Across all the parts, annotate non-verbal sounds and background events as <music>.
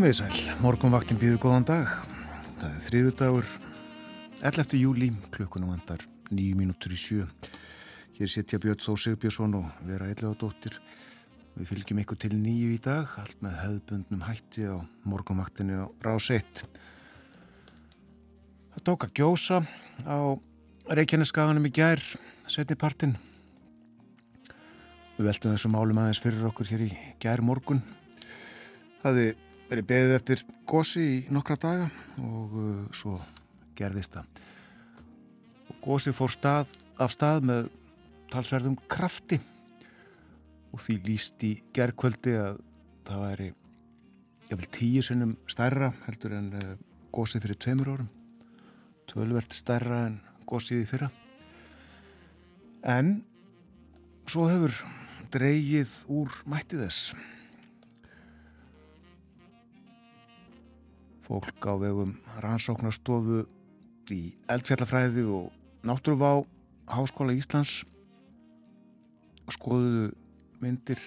Komið sæl, morgunvaktin býðu góðan dag. Það er þriðu dagur, 11. júli, klukkunum vandar, nýju mínútur í sjö. Hér setja Björn Þó Sigbjörnsson og vera eitthvað dóttir. Við fylgjum ykkur til nýju í dag, allt með hefðbundnum hætti á morgunvaktinu á rás 1. Það tók að gjósa á Reykjaneskaganum í gær, setni partin. Við veltum þessum málum aðeins fyrir okkur hér í gær morgun. Það er verið beðið eftir gósi í nokkra daga og uh, svo gerðist það. Og gósi fór stað, af stað með talsverðum krafti og því líst í gerðkvöldi að það væri jafnvel tíu sinnum stærra heldur en uh, gósið fyrir tveimur árum. Tölvert stærra en gósið í fyrra. En svo hefur dreigið úr mætti fólk á vegum rannsóknarstofu í eldfjallafræði og náttúruvá Háskóla Íslands. Skoðuðu myndir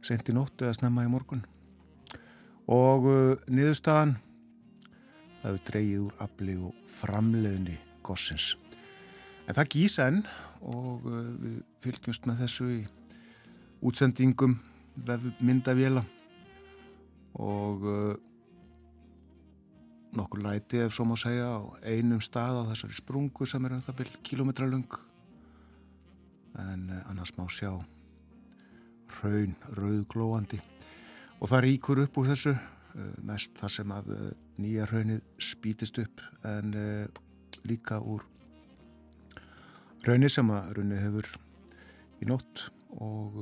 senti nóttu eða snemma í morgun. Og uh, niðurstaðan það hefur dreyið úr afli og framleiðni gossins. En það gísa enn og uh, við fylgjumst með þessu í útsendingum myndavjela og uh, nokkur læti ef svo má segja á einum stað á þessari sprungu sem er um það byrj kilometralung en uh, annars má sjá raun rauglóandi og það ríkur upp úr þessu uh, mest þar sem að uh, nýja raunnið spítist upp en líka úr raunir sem að raunnið hefur í nótt og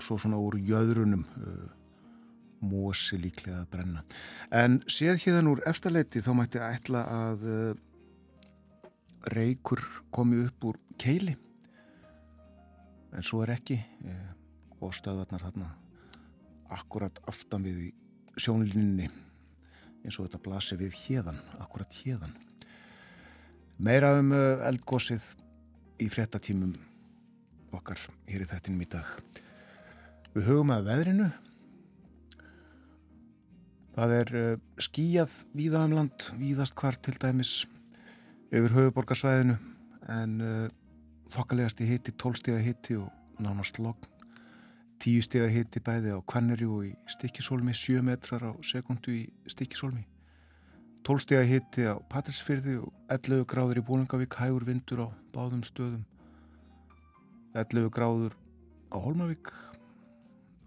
svo svona úr jöðrunum mósi líklega að brenna. En séð hérðan úr eftirleiti þá mætti ætla að uh, reykur komi upp úr keili en svo er ekki eh, og stöðarnar þarna akkurat aftan við sjónlinni eins og þetta blasir við hérðan, akkurat hérðan. Meira um uh, eldgósið í frettatímum okkar hér í þettinum í dag. Við hugum að veðrinu Það er uh, skíjað víðaðum land, víðast hvart til dæmis yfir höfuborgarsvæðinu en uh, þokkalegast í hitti, tólstega hitti og nánast logg. Tíu stega hitti bæði á Kvanneri og í Stikisólmi, sjö metrar á sekundu í Stikisólmi. Tólstega hitti á Patrísfyrði og 11 gráður í Bólingavík, hægur vindur á báðum stöðum. 11 gráður á Holmavík,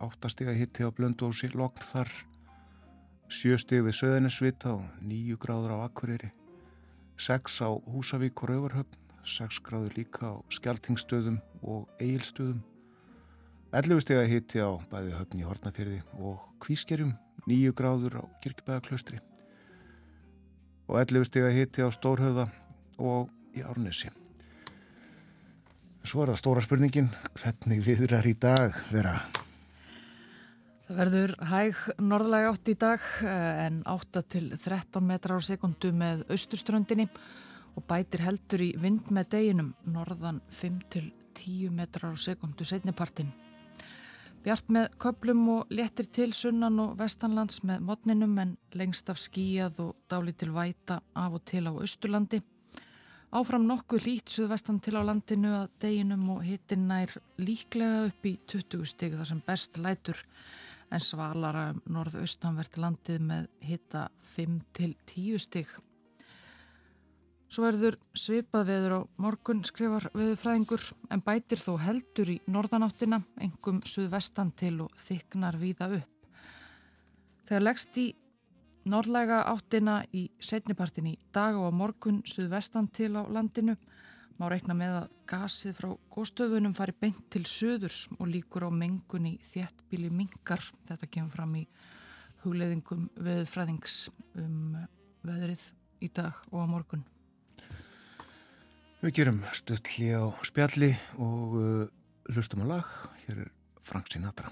8 stega hitti á Blöndu og Logg þar sjöstig við Söðanesvita og nýju gráður á Akureyri, sex á Húsavík og Rauvarhöfn, sex gráður líka á Skeltingstöðum og Egilstöðum, 11 steg að hitti á bæði höfn í Hortnafjörði og Kvískerjum, nýju gráður á Kirkibæðaklaustri og 11 steg að hitti á Stórhauða og í Árnesi. Svo er það stóra spurningin, hvernig viðrar í dag vera? Það verður hæg norðlæg átt í dag eh, en 8 til 13 metrar á sekundu með austurströndinni og bætir heldur í vind með deginum norðan 5 til 10 metrar á sekundu setnipartin. Bjart með köplum og léttir til sunnan og vestanlands með modninum en lengst af skíjað og dáli til væta af og til á austurlandi. Áfram nokkuð lít suðvestan til á landinu að deginum og hittin nær líklega upp í 20 stig þar sem best lætur en svalara um norðaustanvert landið með hitta 5-10 stig. Svo verður svipað veður á morgun skrifar veðurfræðingur en bætir þó heldur í norðanáttina, engum suðvestan til og þyknar víða upp. Þegar leggst í norðlega áttina í setnipartin í dag og á morgun suðvestan til á landinu Má reikna með að gasið frá góðstöðunum fari beint til söðurs og líkur á mengun í þéttbíli mingar. Þetta kemur fram í hugleðingum veðfræðings um veðrið í dag og á morgun. Við gerum stöldli á spjalli og uh, hlustum að lag. Hér er Frank Sinatra.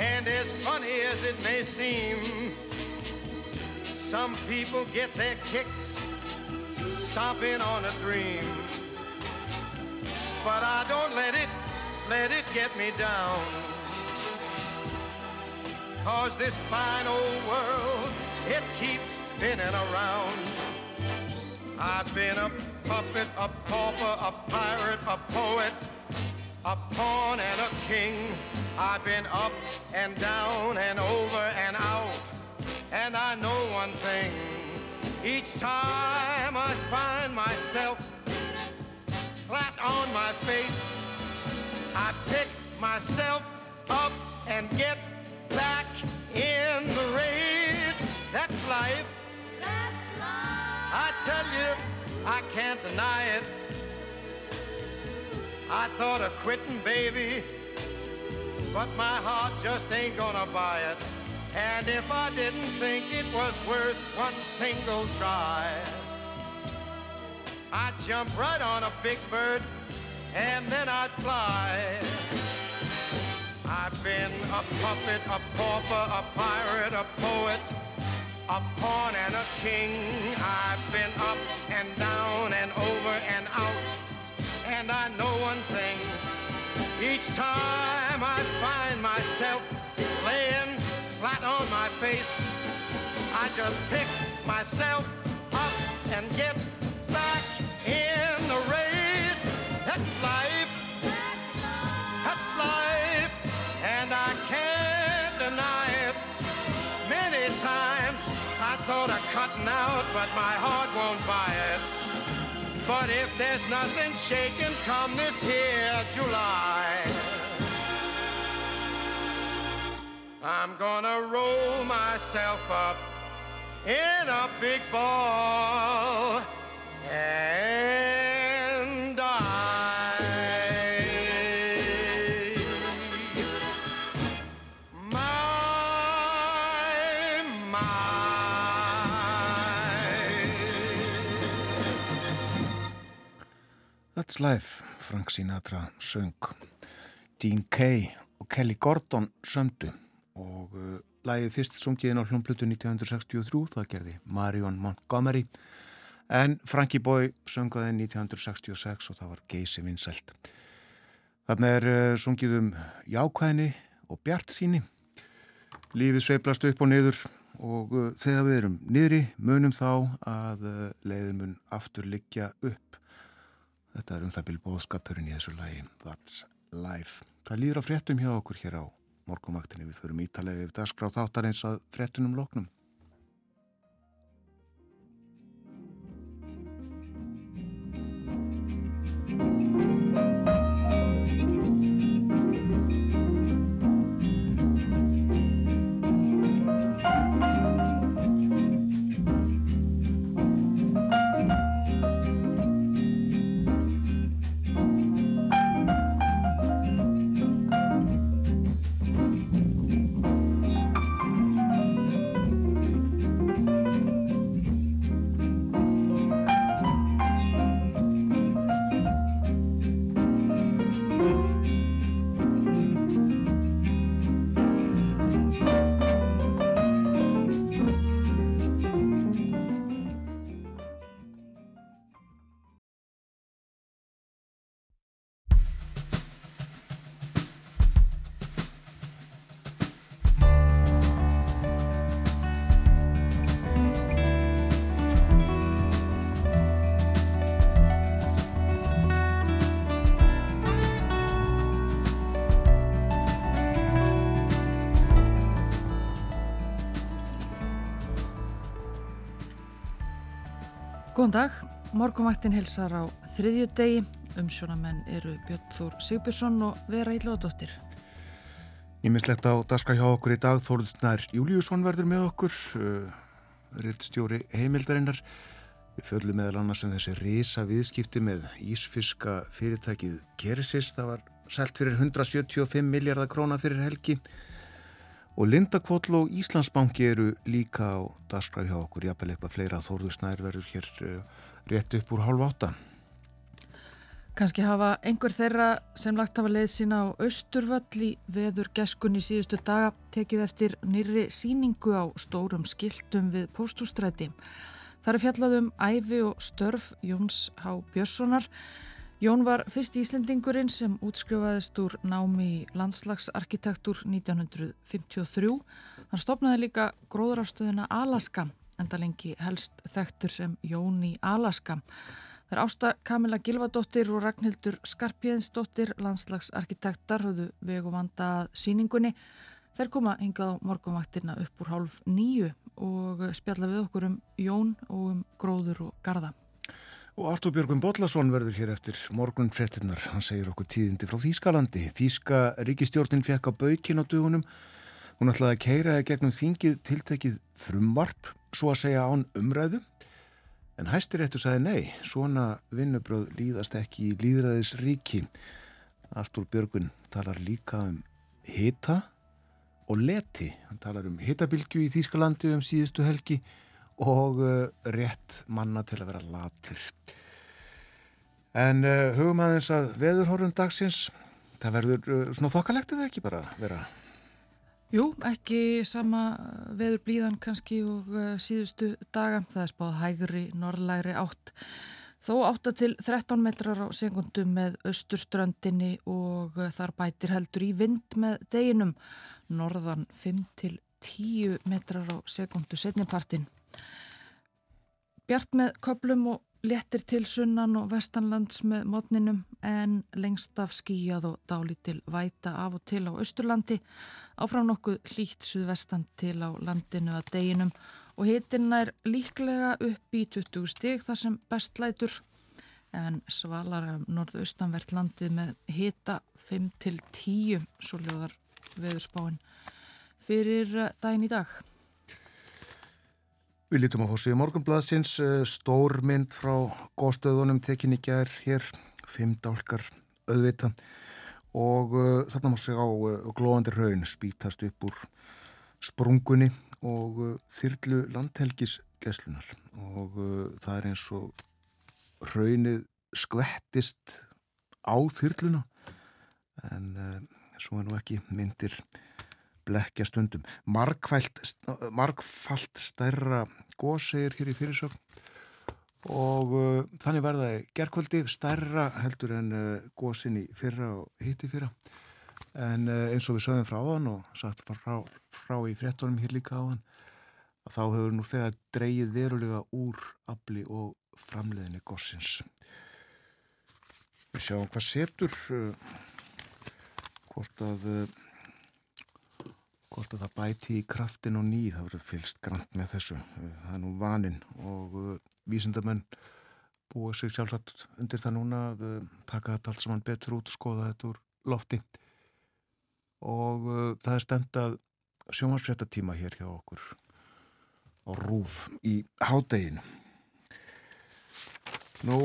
And as funny as it may seem, some people get their kicks stomping on a dream. But I don't let it, let it get me down. Cause this fine old world, it keeps spinning around. I've been a puppet, a pauper, a pirate, a poet, a pawn and a king. I've been up and down and over and out. And I know one thing. Each time I find myself flat on my face, I pick myself up and get back in the race. That's life. That's life. I tell you, I can't deny it. I thought of quitting, baby, but my heart just ain't gonna buy it. And if I didn't think it was worth one single try, I'd jump right on a big bird and then I'd fly. I've been a puppet, a pauper, a pirate, a poet, a pawn and a king. I've been up and down and over and out. And I know one thing. Each time I find myself laying flat on my face, I just pick myself up and get back in the race. That's life. That's life. That's life, and I can't deny it. Many times I thought of cutting out, but my heart won't buy it. But if there's nothing shaking come this here July, I'm gonna roll myself up in a big ball. And That's Life, Frank Sinatra söng. Dean Kay og Kelly Gordon sömdu og uh, lagið fyrst sungiðin á hljómblutu 1963 það gerði Marion Montgomery. En Frankie Boy söngaði 1966 og það var geysi vinsælt þarna er uh, sungið um jákvæðni og bjart síni lífið sveiplast upp og niður og uh, þegar við erum niðri munum þá að uh, leiðin mun aftur liggja upp Þetta er um það byrju bóðskapurinn í þessu lagi That's Life. Það líður á fréttum hjá okkur hér á morgumaktinni. Við förum ítalega yfir dagskráð þáttar eins að fréttunum loknum. Góðan dag, morgumvaktin helsar á þriðju degi, umsjónamenn eru Björn Þór Sigbjörnsson og Vera Ílóðdóttir. Nýmislegt á daska hjá okkur í dag, Þóruðsnær Júliusson verður með okkur. Uh, rittstjóri heimildarinnar. Við föllum meðal annars um þessi risa viðskipti með ísfiska fyrirtækið Keresis. Það var selt fyrir 175 miljardar króna fyrir helgi og Lindakvotl og Íslandsbanki eru líka á daskra hjá okkur, jafnvel eitthvað fleira Þórður Snær verður hér uh, rétt upp úr hálf átta. Kanski hafa einhver þeirra sem lagt hafa leið sína á Östurvöll í veður geskunni síðustu daga tekið eftir nýri síningu á stórum skiltum við póstústræti. Það er fjallað um æfi og störf Jóns H. Björnssonar Jón var fyrst Íslendingurinn sem útskrifaðist úr námi í landslagsarkitektur 1953. Hann stopnaði líka gróðrástöðuna Alaska, enda lengi helst þekktur sem Jón í Alaska. Er ásta Kamila Gilvadóttir og Ragnhildur Skarpjæðinsdóttir, landslagsarkitektar, höfðu vegu vandað síningunni. Þeir koma hingað á morgumvaktirna upp úr hálf nýju og spjalla við okkur um Jón og um gróður og garda. Og Artur Björgum Bodlason verður hér eftir morgun frettinnar. Hann segir okkur tíðindi frá Þýskalandi. Þýska ríkistjórnin fekk á baukin á dugunum. Hún ætlaði að keira eða gegnum þingið tiltekið frumvarp, svo að segja án umræðu. En hæstiréttu sagði nei, svona vinnubröð líðast ekki í líðræðis ríki. Artur Björgun talar líka um hita og leti. Hann talar um hitabilgju í Þýskalandi um síðustu helgi og uh, rétt manna til að vera latir. En uh, hugum aðeins að veðurhorfum dagsins, það verður uh, svona þokkalegt eða ekki bara vera? Jú, ekki sama veður blíðan kannski og uh, síðustu daga. Það er spáð hægri, norrlæri átt. Þó 8 til 13 metrar á sekundu með austurströndinni og uh, þar bætir heldur í vind með deginum. Norðan 5 til 10 metrar á sekundu setnipartin. Bjart með köplum og léttir til sunnan og vestanlands með mótninum en lengst af skíjað og dálítil væta af og til á Östurlandi áfram nokkuð hlýtt suðvestan til á landinu að deginum og hitin er líklega upp í 20 stig þar sem bestlætur en svalar af norðaustanvert landið með hita 5 til 10 svo ljóðar veðurspáin fyrir daginn í dag. Við lítum á hósið morgunbladsins, stór mynd frá góðstöðunum tekin í gær hér, fimm dálkar auðvita og uh, þarna má segja á uh, glóðandir raun spítast upp úr sprungunni og uh, þyrlu landhelgisgeslunar og það er eins og raunnið skvettist á þyrluna. En svo er nú ekki myndir blekja stundum. Markfalt stærra góðsegir hér í fyrirsöfn og uh, þannig verðaði gerkvöldi stærra heldur en uh, góðsinn í fyrra og hitti fyrra en uh, eins og við sögum frá áðan og satt frá, frá í frettunum hér líka áðan að þá hefur nú þegar dreyið verulega úr afli og framleiðinni góðsins. Við sjáum hvað setur uh, hvort að uh, hvort að það bæti í kraftin og ný, það verður fylst grant með þessu, það er nú vaninn og uh, vísindamenn búa sig sjálfsagt undir það núna að uh, taka þetta allt saman betur út og skoða þetta úr lofti. Og uh, það er stendað sjómarsfréttatíma hér hjá okkur á rúf í hádeginu. Nú,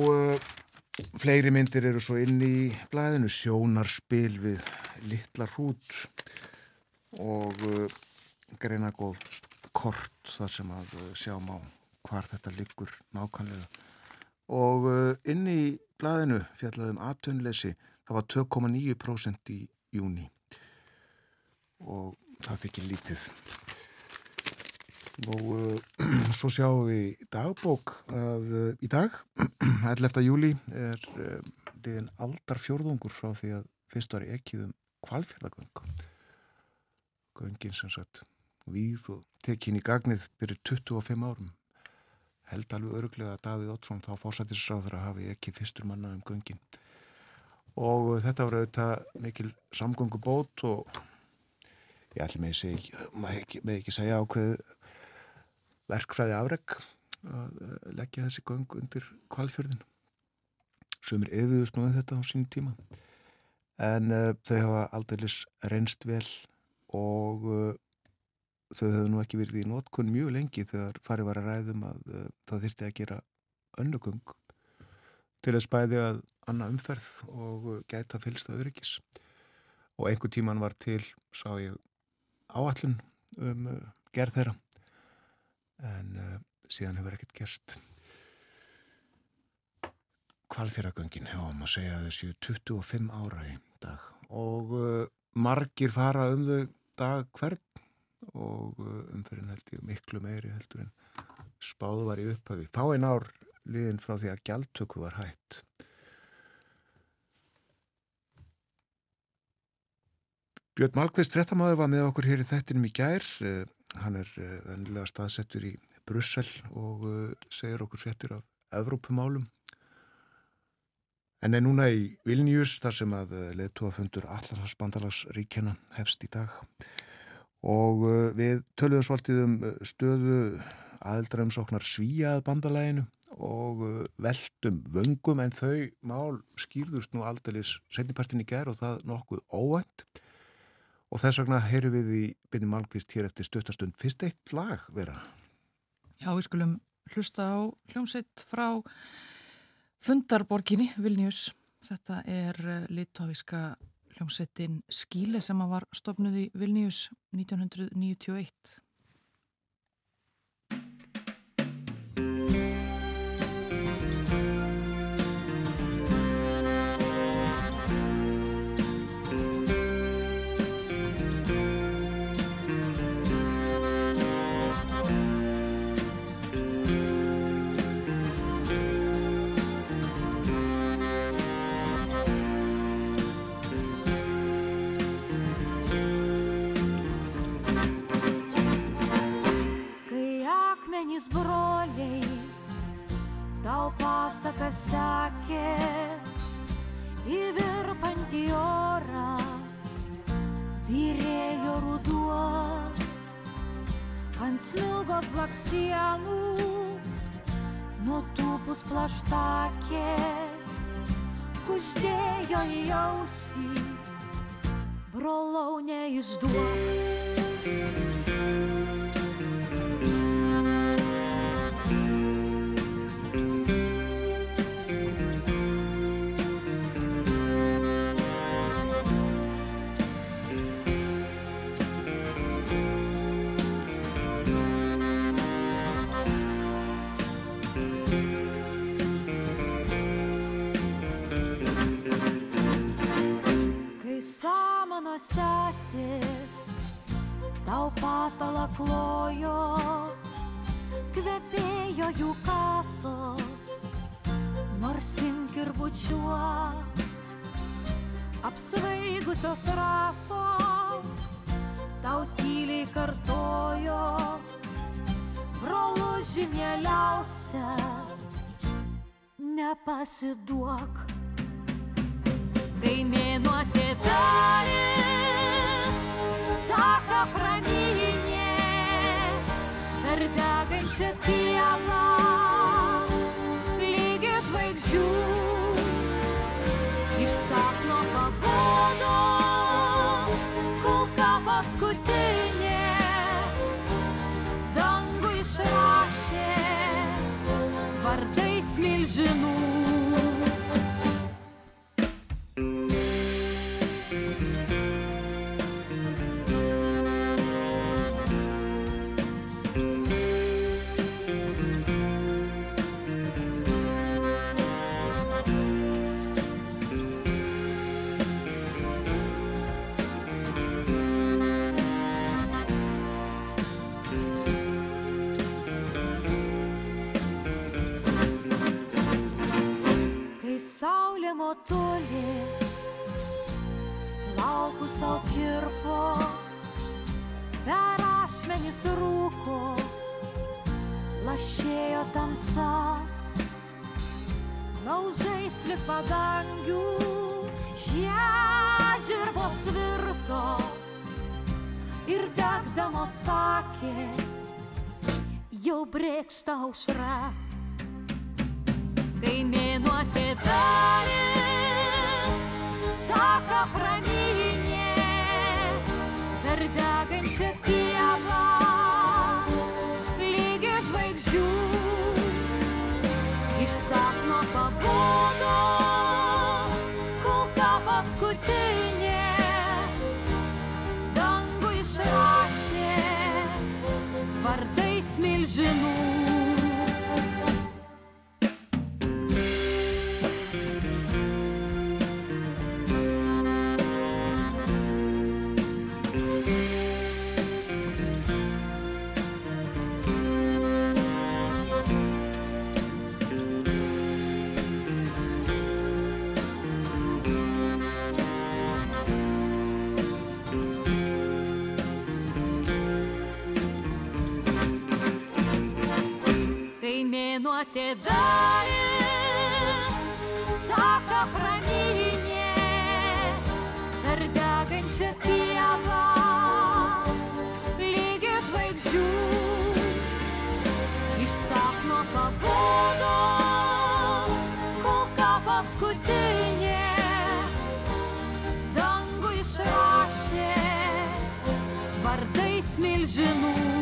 fleiri myndir eru svo inn í blæðinu, sjónarspil við litla hrút og uh, greina góð kort þar sem að uh, sjáum á hvar þetta liggur nákvæmlega. Og uh, inn í blæðinu fjallaðum aðtunleysi það var 2,9% í júni og það þykir lítið. Og uh, <clears throat> svo sjáum við dagbók að uh, í dag <clears throat> 11. júli er uh, liðin aldar fjórðungur frá því að fyrst var ekkið um kvalfjörðagöng göngin sem sagt víð og tekin í gagnið byrju 25 árum. Held alveg öruglega að Davíð Ótsson þá fórsættisráður að hafi ekki fyrstur manna um göngin. Og þetta var auðvitað mikil samgöngu bót og ég ætlum með ekki, ekki segja ákveð verkfræði afreg að eh, leggja þessi göng undir kvalfjörðin sem er efiðust nú um þetta á sínum tíma. En uh, þau hafa aldeilis reynst vel og uh, þau hefðu nú ekki verið í nótkunn mjög lengi þegar farið var að ræðum að uh, það þyrti að gera önnugöng til að spæði að anna umferð og uh, gæta fylgsta öryggis. Og einhver tíman var til, sá ég áallun um uh, gerð þeirra. En uh, síðan hefur ekkert gerst. Kvalfjörðagöngin, já, maður segja þessu 25 ára í dag. Og uh, margir fara um þau dag hvern og uh, umferðin held ég miklu meiri heldur en spáðu var í upphafi. Fáinn ár liðin frá því að gjaldtöku var hætt. Björn Malkvist, frettamæður, var með okkur hér í þættinum í gær. Uh, hann er vennilega staðsettur í Brussel og uh, segir okkur frettir af Evrópumálum. En er núna í Vilnius þar sem að leðtúafundur Allarhansbandalagsríkjana hefst í dag og uh, við töluðum svolítið um uh, stöðu aðeldraumsóknar svíjað bandalæginu og veldum vöngum en þau mál skýrðust nú aldeilis setnipartin í gerð og það nokkuð óvænt og þess vegna heyru við í byrni Malmqvist hér eftir stöttastund fyrst eitt lag vera. Já, við skulum hlusta á hljómsett frá fundarborginni Vilnius. Þetta er litófiska hljómsettin Skíle sem var stopnuð í Vilnius 1991. Akmenys broliai tau pasaką sakė į virpantį orą vyrėjo ruduo ant smilgos blakstienų nutūpus plaštakė. Kuždėjo į ausį brolau neišduok samano sesės tau patalą klojo, kvepėjo jų kasos, nors imk ir bučiuo, apsvaigusios rasos, tau tyliai kartojo, brolus žymėliausias, nepasiduok kai mėnuo atidarys taką pramynė per degančią pievą. Lygi žvaigždžių iš sapno pabudo kulka paskutinė dangų išrašė vardais milžinų saulė motulė laukus savo kirpo, per ašmenis rūko, lašėjo tamsa, laužais lik padangių, šie žirbos virto ir degdamos sakė, jau brėkšta aušra. Kai mėnuo храміння, Дардаганча піава, Ліге жвайкжу, І всапно погода, Кулка паскутиня, Дангу і шраще, Вардей сміль жену, mėnuo tėvelis taką pramynė per degančią pievą lygi žvaigždžių iš sapno pabodo kulka paskutinė dangų išrašė vardais milžinų.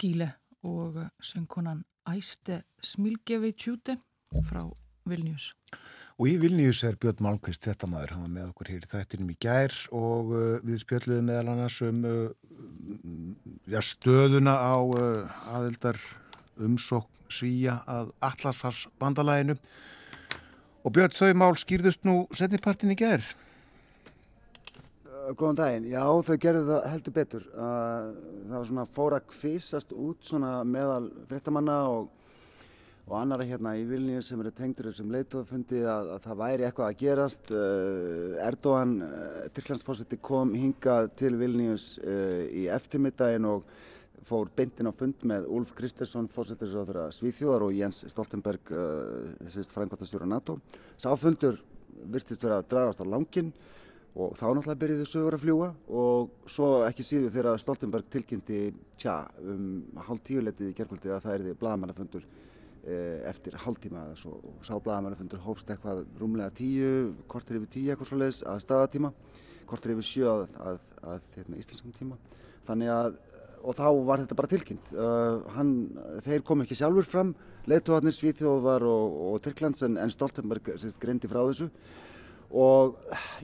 Skíle og söngkonan Æste Smilgeviðtjúti frá Vilnius. Og í Vilnius er Björn Malmqvist frettamæður, hann var með okkur hér í þættinum í gær og uh, við spjöldluðum meðal annars um uh, ja, stöðuna á uh, aðildar umsókn svíja að Allarsfars bandalæginu og Björn þau mál skýrðust nú setnipartin í gær. Góðan daginn, já þau gerðu það heldur betur. Uh, Það var svona fór að kvisast út svona meðal fréttamanna og, og annara hérna í Vilnius sem eru tengdur þessum leitofundi að, að það væri eitthvað að gerast. Uh, Erdogan, uh, Tyrklandsfósetti kom hingað til Vilnius í eftirmiddaginn og fór beintin á fund með Úlf Kristersson, fósettisráður Svíþjóðar og Jens Stoltenberg, þessist frænkvartastjóra NATO. Sáfundur virtist vera að dragast á langinn og þá náttúrulega byrjuðu sögur að fljúa og svo ekki síður þegar Stoltenberg tilkynnti tja um hálf tíuleitið í gerkvöldi að það erði blagamannafundur eh, eftir hálftíma eða svo. Og sá blagamannafundur hófst eitthvað rúmlega tíu, kortir yfir tíu eitthvað svoleiðis að staðatíma, kortir yfir sjö að, að, að hérna, íslenskum tíma. Þannig að og þá var þetta bara tilkynnt. Uh, hann, þeir kom ekki sjálfur fram leituarnir Svíþjóðar og, og Tyrklands en, en Stoltenberg sérst, greindi frá þessu og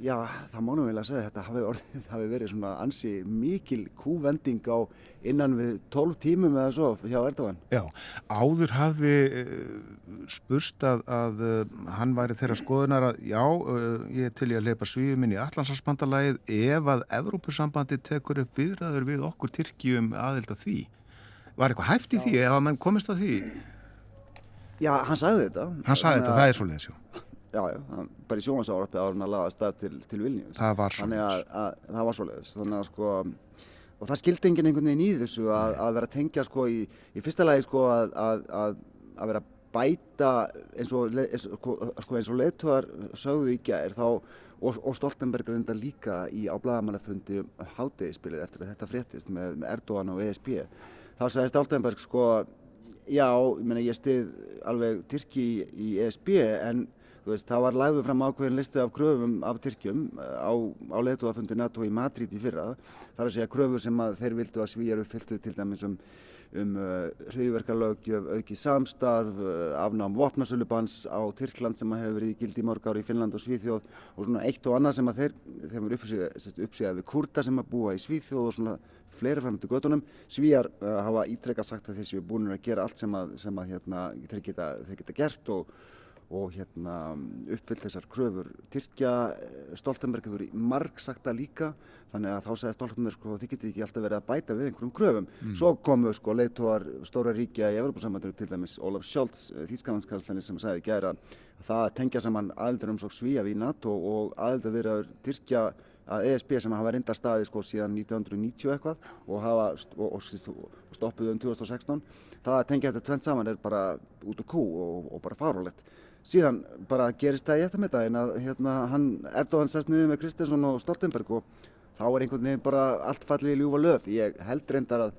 já, það má nú vel að segja þetta hafi, orðið, <laughs> hafi verið svona ansi mikil kúvending á innan við 12 tímum eða svo hjá Erdogan. Já, áður hafði uh, spurst að, að uh, hann væri þeirra skoðunar að já, uh, ég til ég að leipa svíðum inn í Allansarsbandalagið ef að Evrópusambandi tekur upp viðræður við okkur Tyrkjum aðild að því. Var eitthvað hæft í því eða mann komist að því? Já, hann sagði þetta. Hann sagði þetta, það er svo leiðis, já. Já, bara í sjónvarsárappi áður en að laga stað til, til Vilnius. Það var Þannig að, svoleiðis. að það var svoleiðis. Þannig að sko, og það skildi enginn einhvern veginn í þessu að, að vera tengja sko í, í fyrsta lagi sko að, að, að, að vera bæta eins og, sko, sko, eins og leituar sögðu í gær þá og, og Stoltenberg reynda líka í á blagamannafundi hátegispilið eftir að þetta fréttist með, með Erdogan og ESB. Þá sagði Stoltenberg sko, já, ég meina ég stið alveg Tyrki í, í ESB en veist, það var lagður fram ákveðin listi af kröfum af Tyrkjum eh, á, á leituafundi NATO í Madrid í fyrra. Það er að segja kröfur sem þeir vildu að svíjar uppfylltu til dæmis um, um uh, hriðverkarlöggjöf, auki samstarf, uh, afnám vopnasölubans á Tyrkland sem hefur verið í gildi í mörg ári í Finnland og Svíþjóð og svona eitt og annað sem þeir, þeim er uppsíðað við kurda sem að búa í Svíþjóð og svona fleiri framöndu gödunum. Svíjar uh, hafa ítrekka sagt að þeir séu búin að gera allt sem að, sem að hérna, þeir, geta, þeir geta gert og og hérna uppfyllt þessar kröfur. Tyrkja, eh, Stoltenberg hefur í marg sagt það líka þannig að þá segja Stoltenberg sko þið getið ekki alltaf verið að bæta við einhverjum kröfum. Svo komu sko leitóar stóra ríkja í Evropasambandinu til dæmis Olaf Scholz þýskalandskanslanir sem sagði að það að tengja saman aðeldur um svo svíja við NATO og aðeldur viðraður Tyrkja að ESB sem hafa reynda staði sko síðan 1990 eitthvað og hafa og, og, og stoppuðu um 2016 það að tengja þetta tvent saman er bara út úr kú og, og bara fárálegt síðan bara gerist það í eftirmiddaginn að hérna, hann Erdogan sest niður með Kristinsson og Stoltenberg og þá er einhvern veginn bara allt fallið í ljúfa löð ég held reyndar að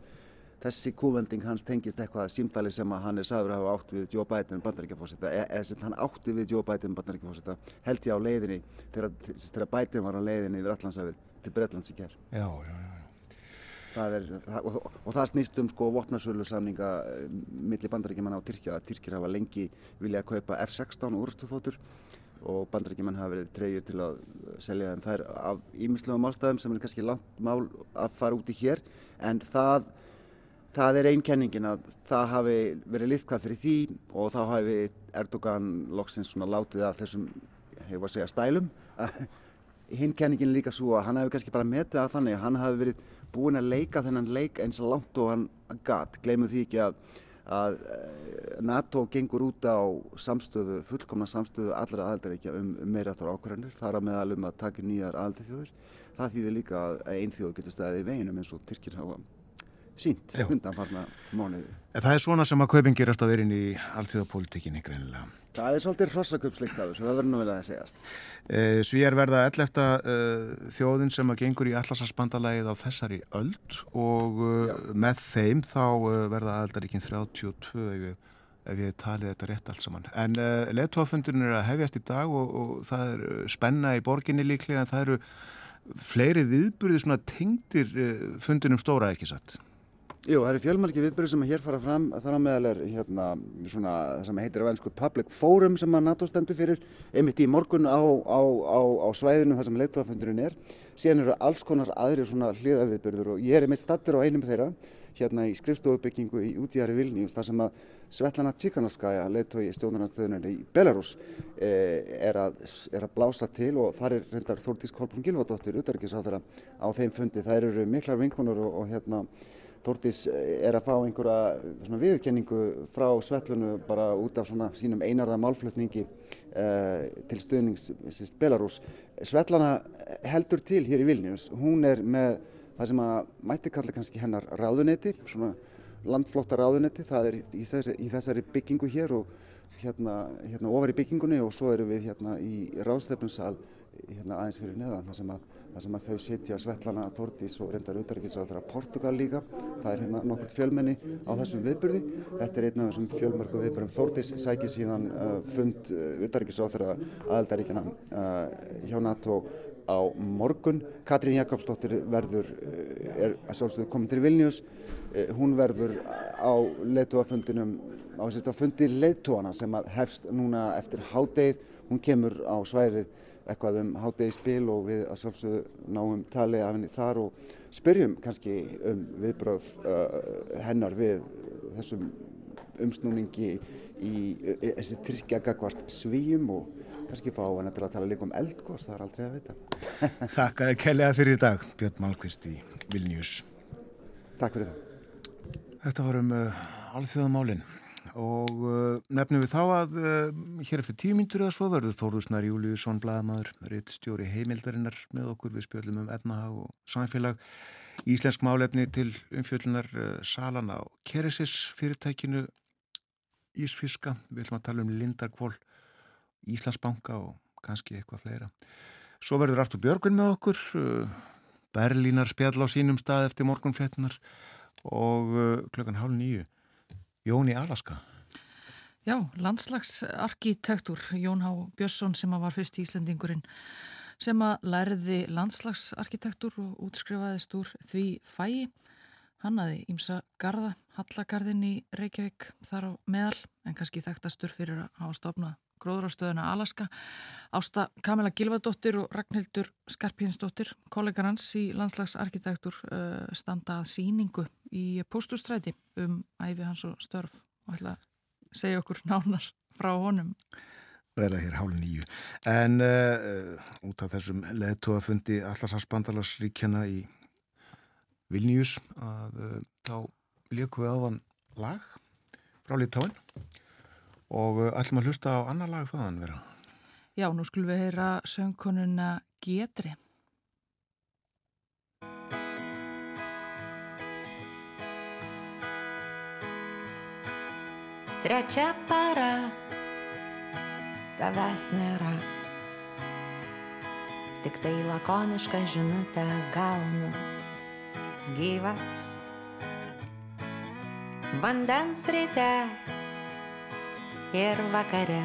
þessi kúvending hans tengist eitthvað símdali sem að hann er sagður að hafa átt við Joe Biden bandaríkjafósita, eða sem hann átti við Joe Biden bandaríkjafósita, held ég á leiðinni þegar, þegar Biden var á leiðinni yfir Allandsafið til Bretlands í kær. Já, já, já. Það er, það, og, og það snýst um sko vopnasölu samninga milli bandaríkjumanna og Tyrkja Tyrkir hafa lengi viljað kaupa F-16 úrstuþótur og bandaríkjumann hafa verið treyjir til að selja þeim. Þær af ímislegum ástæðum sem er kannski langt mál að fara út í hér en það það er einkenningin að það hafi verið liðkvæð fyrir því og þá hafi Erdogan loksins svona látið af þessum, hefur að segja, stælum. <laughs> Hinn kenningin líka svo að hann hefur kannski bara metið að þannig að hann hafi verið búinn að leika þennan leik eins og langt og hann gatt, gleymum því ekki að að eh, NATO gengur út á samstöðu, fullkomna samstöðu allra aðaldaríkja um, um meiráttur ákvarðanir þar að meðal um að taka nýjar aðaldarþjóður það þýðir líka að einn þjóð getur staðið í veginum eins og Tyrkir hafa sínt undanfarna mánuði. En það er svona sem að kaupin gerast að vera inn í alltíðapolítikinni greinilega. Það er svolítið hrossakupslikt af þessu, það verður nú vel að það segjast. Eh, Svíjar verða ellefta uh, þjóðin sem að gengur í allarsasbandalagið á þessari öld og uh, með þeim þá verða aldaríkinn 32 ef ég, ef ég talið þetta rétt allt saman. En leðtóafundurinn er að hefjast í dag og, og það er spenna í borginni líklega en það eru fleiri viðburði svona tengdir fundunum stóra ekki satt. Jú, það eru fjölmarki viðbyrju sem hér fara fram þar á meðal er hérna svona það sem heitir að vensku Public Forum sem að NATO stendur fyrir einmitt í morgun á, á, á, á svæðinu þar sem leittóafundurinn er síðan eru alls konar aðri svona hliðaviðbyrður og ég er einmitt stattur á einum þeirra hérna í skrifstofubyggingu í útíðari Vilnius þar sem að Svetlana Tsikhanovskaja, leittói stjórnarnarstöðunar í Belarus eh, er, að, er að blása til og þar er reyndar Þórtís Kolbrún Gilvardóttir, utarrikiðsáþara á þeim fundi. Það eru miklar vinkunur og, og hérna Þórtís er að fá einhverja viðurkenningu frá Svetlunu bara út af sínum einarða málflutningi eh, til stuðnings sérst, Belarus. Svetlana heldur til hér í Vilnius. Hún er með það sem að mætti kalla kannski hennar ráðunetti, svona landflotta ráðunetti. Það er í þessari, í þessari byggingu hér og hérna, hérna ofar í byggingunni og svo erum við hérna í ráðstefnusal hérna aðeins fyrir neðan þar sem að þar sem að þau sitja Svetlana, Þordís og reyndar auðvitaðrikiðsáþara Portugal líka. Það er hérna nokkurt fjölmenni á þessum viðbyrði. Þetta er einn af þessum fjölmörgu viðbyrðum. Þordís sækir síðan uh, fund uh, auðvitaðrikiðsáþara aðeldaríkjana uh, hjá NATO á morgun. Katrín Jakobsdóttir verður, uh, er að sjálfsögðu komin til Vilnius. Uh, hún verður á leittóafundinum, á sérst á fundi leittóana sem að hefst núna eftir hádegið. Hún kemur á svæðið eitthvað um hátegi spil og við að sjálfsögðu náum tali af henni þar og spyrjum kannski um viðbröð uh, hennar við þessum umsnúningi í þessi tryggja gagvart svíum og kannski fá henni til að tala líka um eldgóðs, það er aldrei að vita. <laughs> Þakkaði kellega fyrir í dag, Björn Malmqvist í Vilnius. Takk fyrir það. Þetta var um uh, alþjóðamálinn og uh, nefnum við þá að uh, hér eftir tíu myndur eða svo verður Þórðusnar Júliusson Blaðamadur, reitt stjóri heimildarinnar með okkur við spjöldum um efnahag og samfélag Íslensk málefni til umfjöldunar uh, salan á Keresis fyrirtækinu Ísfiska, við ætlum að tala um Lindarkvól, Íslandsbanka og kannski eitthvað fleira. Svo verður Artur Björgvin með okkur, uh, Berlínar spjall á sínum stað eftir morgunfléttunar og uh, klukkan hálf nýju Jón í Alaska. Já, landslagsarkitektur Jón Há Björnsson sem var fyrst í Íslandingurinn sem að lærði landslagsarkitektur og útskrifaðist úr því fæi. Hann aði ímsa garda, Hallagarðin í Reykjavík þar á meðal en kannski þekktastur fyrir að hafa stofnað gróðrástöðuna Alaska. Ásta Kamila Gilvardóttir og Ragnhildur Skarpínsdóttir, kollegar hans í landslagsarkitektur uh, standa að síningu í postustræti um æfi hans og störf og ætla að segja okkur nánar frá honum. Verða hér hálf nýju. En uh, út af þessum leðtóafundi allarshansbandalarsríkjana í Vilnius að uh, þá líku við áðan lag frá Litáin og uh, ætlum að hlusta á annar lag þaðan vera. Já, nú skulum við heyra söngkonuna Getri. Trečia para, tavęs nėra. Tik tai lakonišką žinutę gaunu. Gyvas. Vandens ryte ir vakare.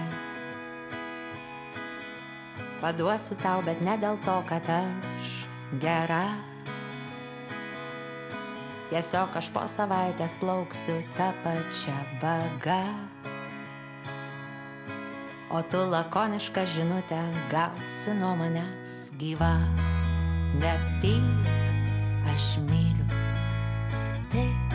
Paduosiu tau, bet ne dėl to, kad aš gera. Tiesiog aš po savaitės plauksiu tą pačią bagą. O tu lakonišką žinutę gausi nuo manęs gyva. Nepyk, aš myliu tik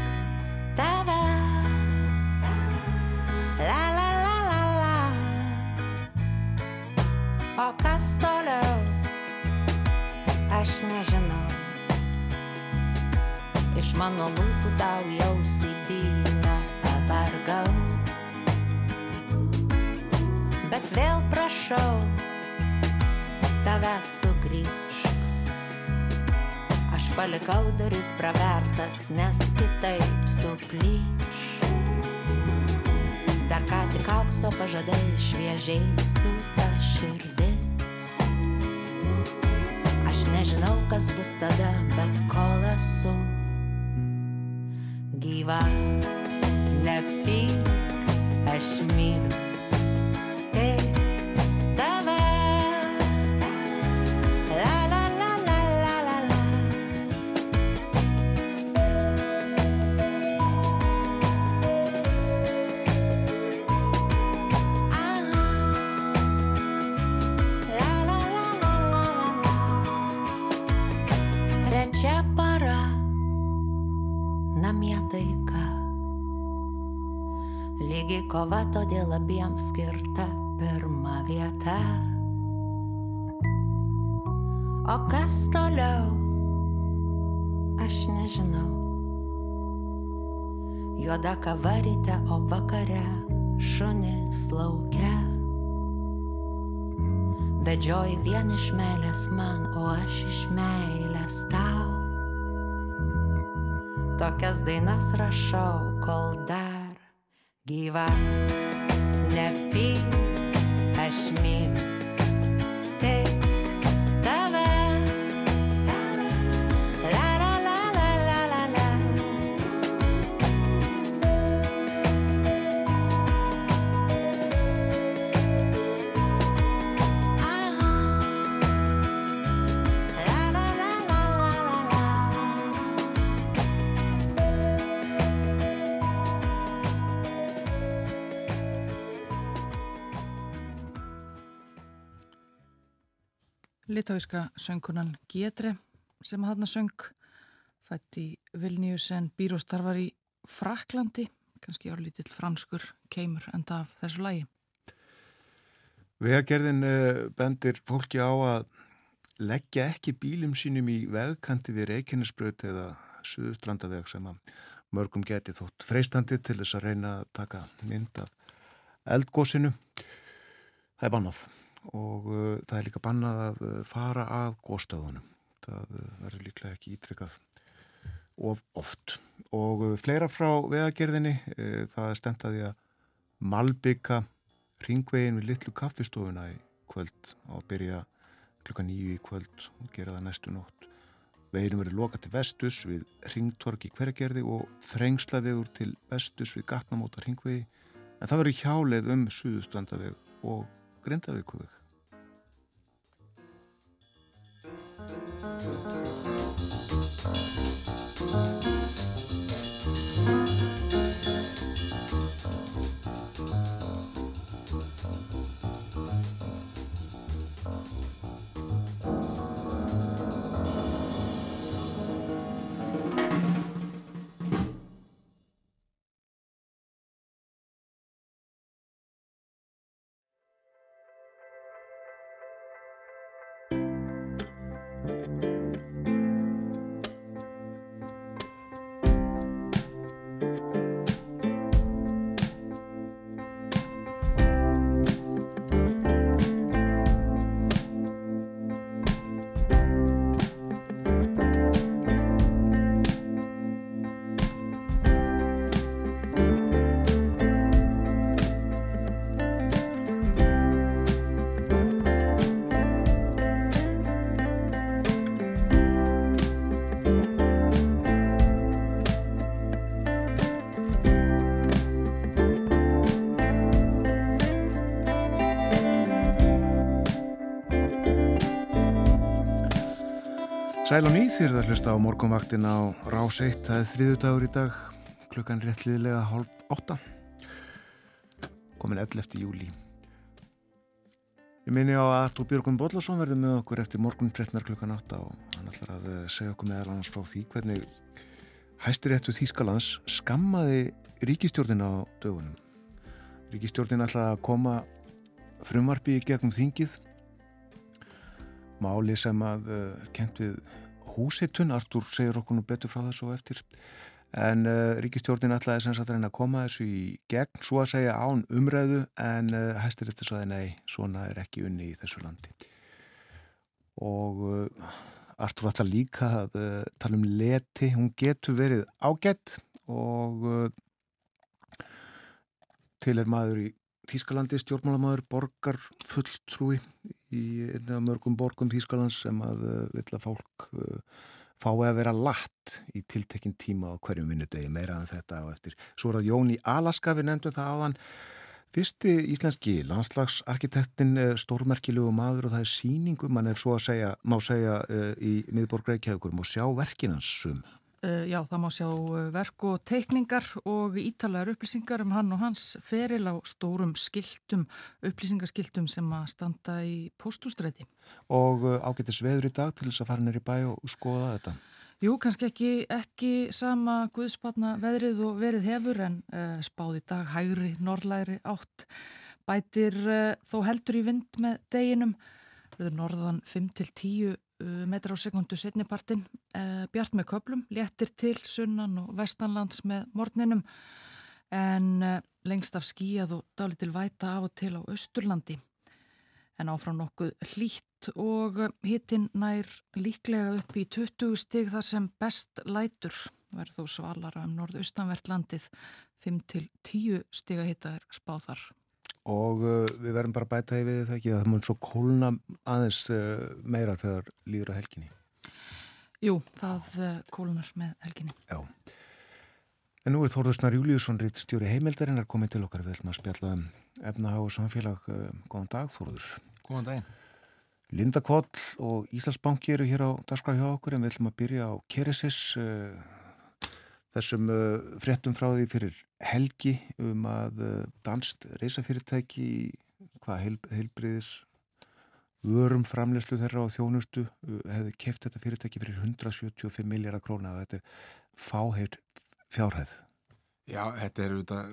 kova todėl abiems skirta pirma vieta. O kas toliau, aš nežinau. Juoda kava ryte, o vakare šunis laukia. Vedžioji vien iš meilės man, o aš iš meilės tau. Tokias dainas rašau, kol dar gyva. Nepyk, aš myliu Litáíska söngunan Gétre sem hann söng fætt í Vilnius en býr og starfar í Fraklandi, kannski árlítill franskur keimur enda af þessu lagi. Vegagerðin eh, bendir fólki á að leggja ekki bílum sínum í vegkanti við Reykjanesbröð eða Suðustrandaveg sem að mörgum geti þótt freistandi til þess að reyna að taka mynd af eldgósinu. Það er bannað og uh, það er líka bannað að uh, fara að góstöðunum. Það uh, verður líklega ekki ítrykkað of oft. Og fleira frá vegagerðinni, uh, það er stentaði að malbygga ringvegin við litlu kaffistofuna í kvöld og byrja klukka nýju í kvöld og gera það næstu nótt. Veginu verið lokað til vestus við ringtorki hvergerði og þrengslavegur til vestus við gatnamóta ringvegi en það verið hjáleið um suðustandaveg og grindavíkuveg. Sæl og nýð þér það hlusta á morgunvaktin á Rás 1, það er þriðu dagur í dag, klukkan réttliðilega hálf átta, komin 11. júli. Ég minni á að Þú Björgum Bóllarsson verður með okkur eftir morgun 13. klukkan átta og hann ætlar að eh, segja okkur meðal annars frá því hvernig hæstiréttu Þýskalands skammaði ríkistjórnin á dögunum. Ríkistjórnin ætlaði að koma frumvarfi í gegnum þingið máli sem að uh, kent við húsitun, Artur segir okkur nú betur frá þessu og eftir. En uh, ríkistjórnin ætlaði sem sagt að reyna að koma þessu í gegn, svo að segja án umræðu en uh, hæstir eftir svo að nei, svona er ekki unni í þessu landi. Og uh, Artur ætla líka að uh, tala um leti, hún getur verið ágætt og uh, til er maður í Þískalandi stjórnmálamaður borgar fulltrúi í einnig af mörgum borgum Þískalands sem að vill að fólk uh, fái að vera latt í tiltekinn tíma á hverjum vinnudegi meira en þetta og eftir. Svo er það Jón í Alaska við nefndum það áðan fyrsti íslenski landslagsarkitektin uh, stórmerkilegu maður og það er síningum, mann er svo að segja má segja í miðborg Reykjavíkur og sjá verkinans sum. Uh, já, það má sjá uh, verk og teikningar og ítalagar upplýsingar um hann og hans feril á stórum skiltum, upplýsingaskiltum sem að standa í postústræti. Og uh, ágættis veður í dag til þess að fara neyri bæ og skoða þetta. Jú, kannski ekki, ekki sama guðspanna veðrið og verið hefur en uh, spáði dag hægri, norðlæri átt. Bætir uh, þó heldur í vind með deginum, verður norðan 5-10 metra á sekundu setnipartin, uh, bjart með köplum, léttir til sunnan og vestanlands með morninum en uh, lengst af skíjað og dálit til væta af og til á Östurlandi en áfram nokkuð hlýtt og hittinn nær líklega upp í 20 stig þar sem best lætur. Verður þó svalara um norðaustanvert landið. 5-10 stiga hitta er spáð þar. Og uh, við verðum bara að bæta í við þetta ekki að það mun svo kólna aðeins uh, meira þegar líður á helginni. Jú, það uh, kólnar með helginni. Já. En nú er Þórðursnar Júliusson ritt stjóri heimildarinn er komið til okkar við ætlum að spjalla um efnahag og samfélag. Góðan dag Þórður. Góðan daginn. Linda Koll og Íslandsbanki eru hér á dagskraf hjá okkur en við ætlum að byrja á Keresis þessum fréttum frá því fyrir helgi um að danst reysafyrirtæki hvað heil, heilbriðir vörum framlegslu þeirra á þjónustu hefði keft þetta fyrirtæki fyrir 175 miljardar króna og þetta er fáheir fjárhæð. Já, þetta er auðvitað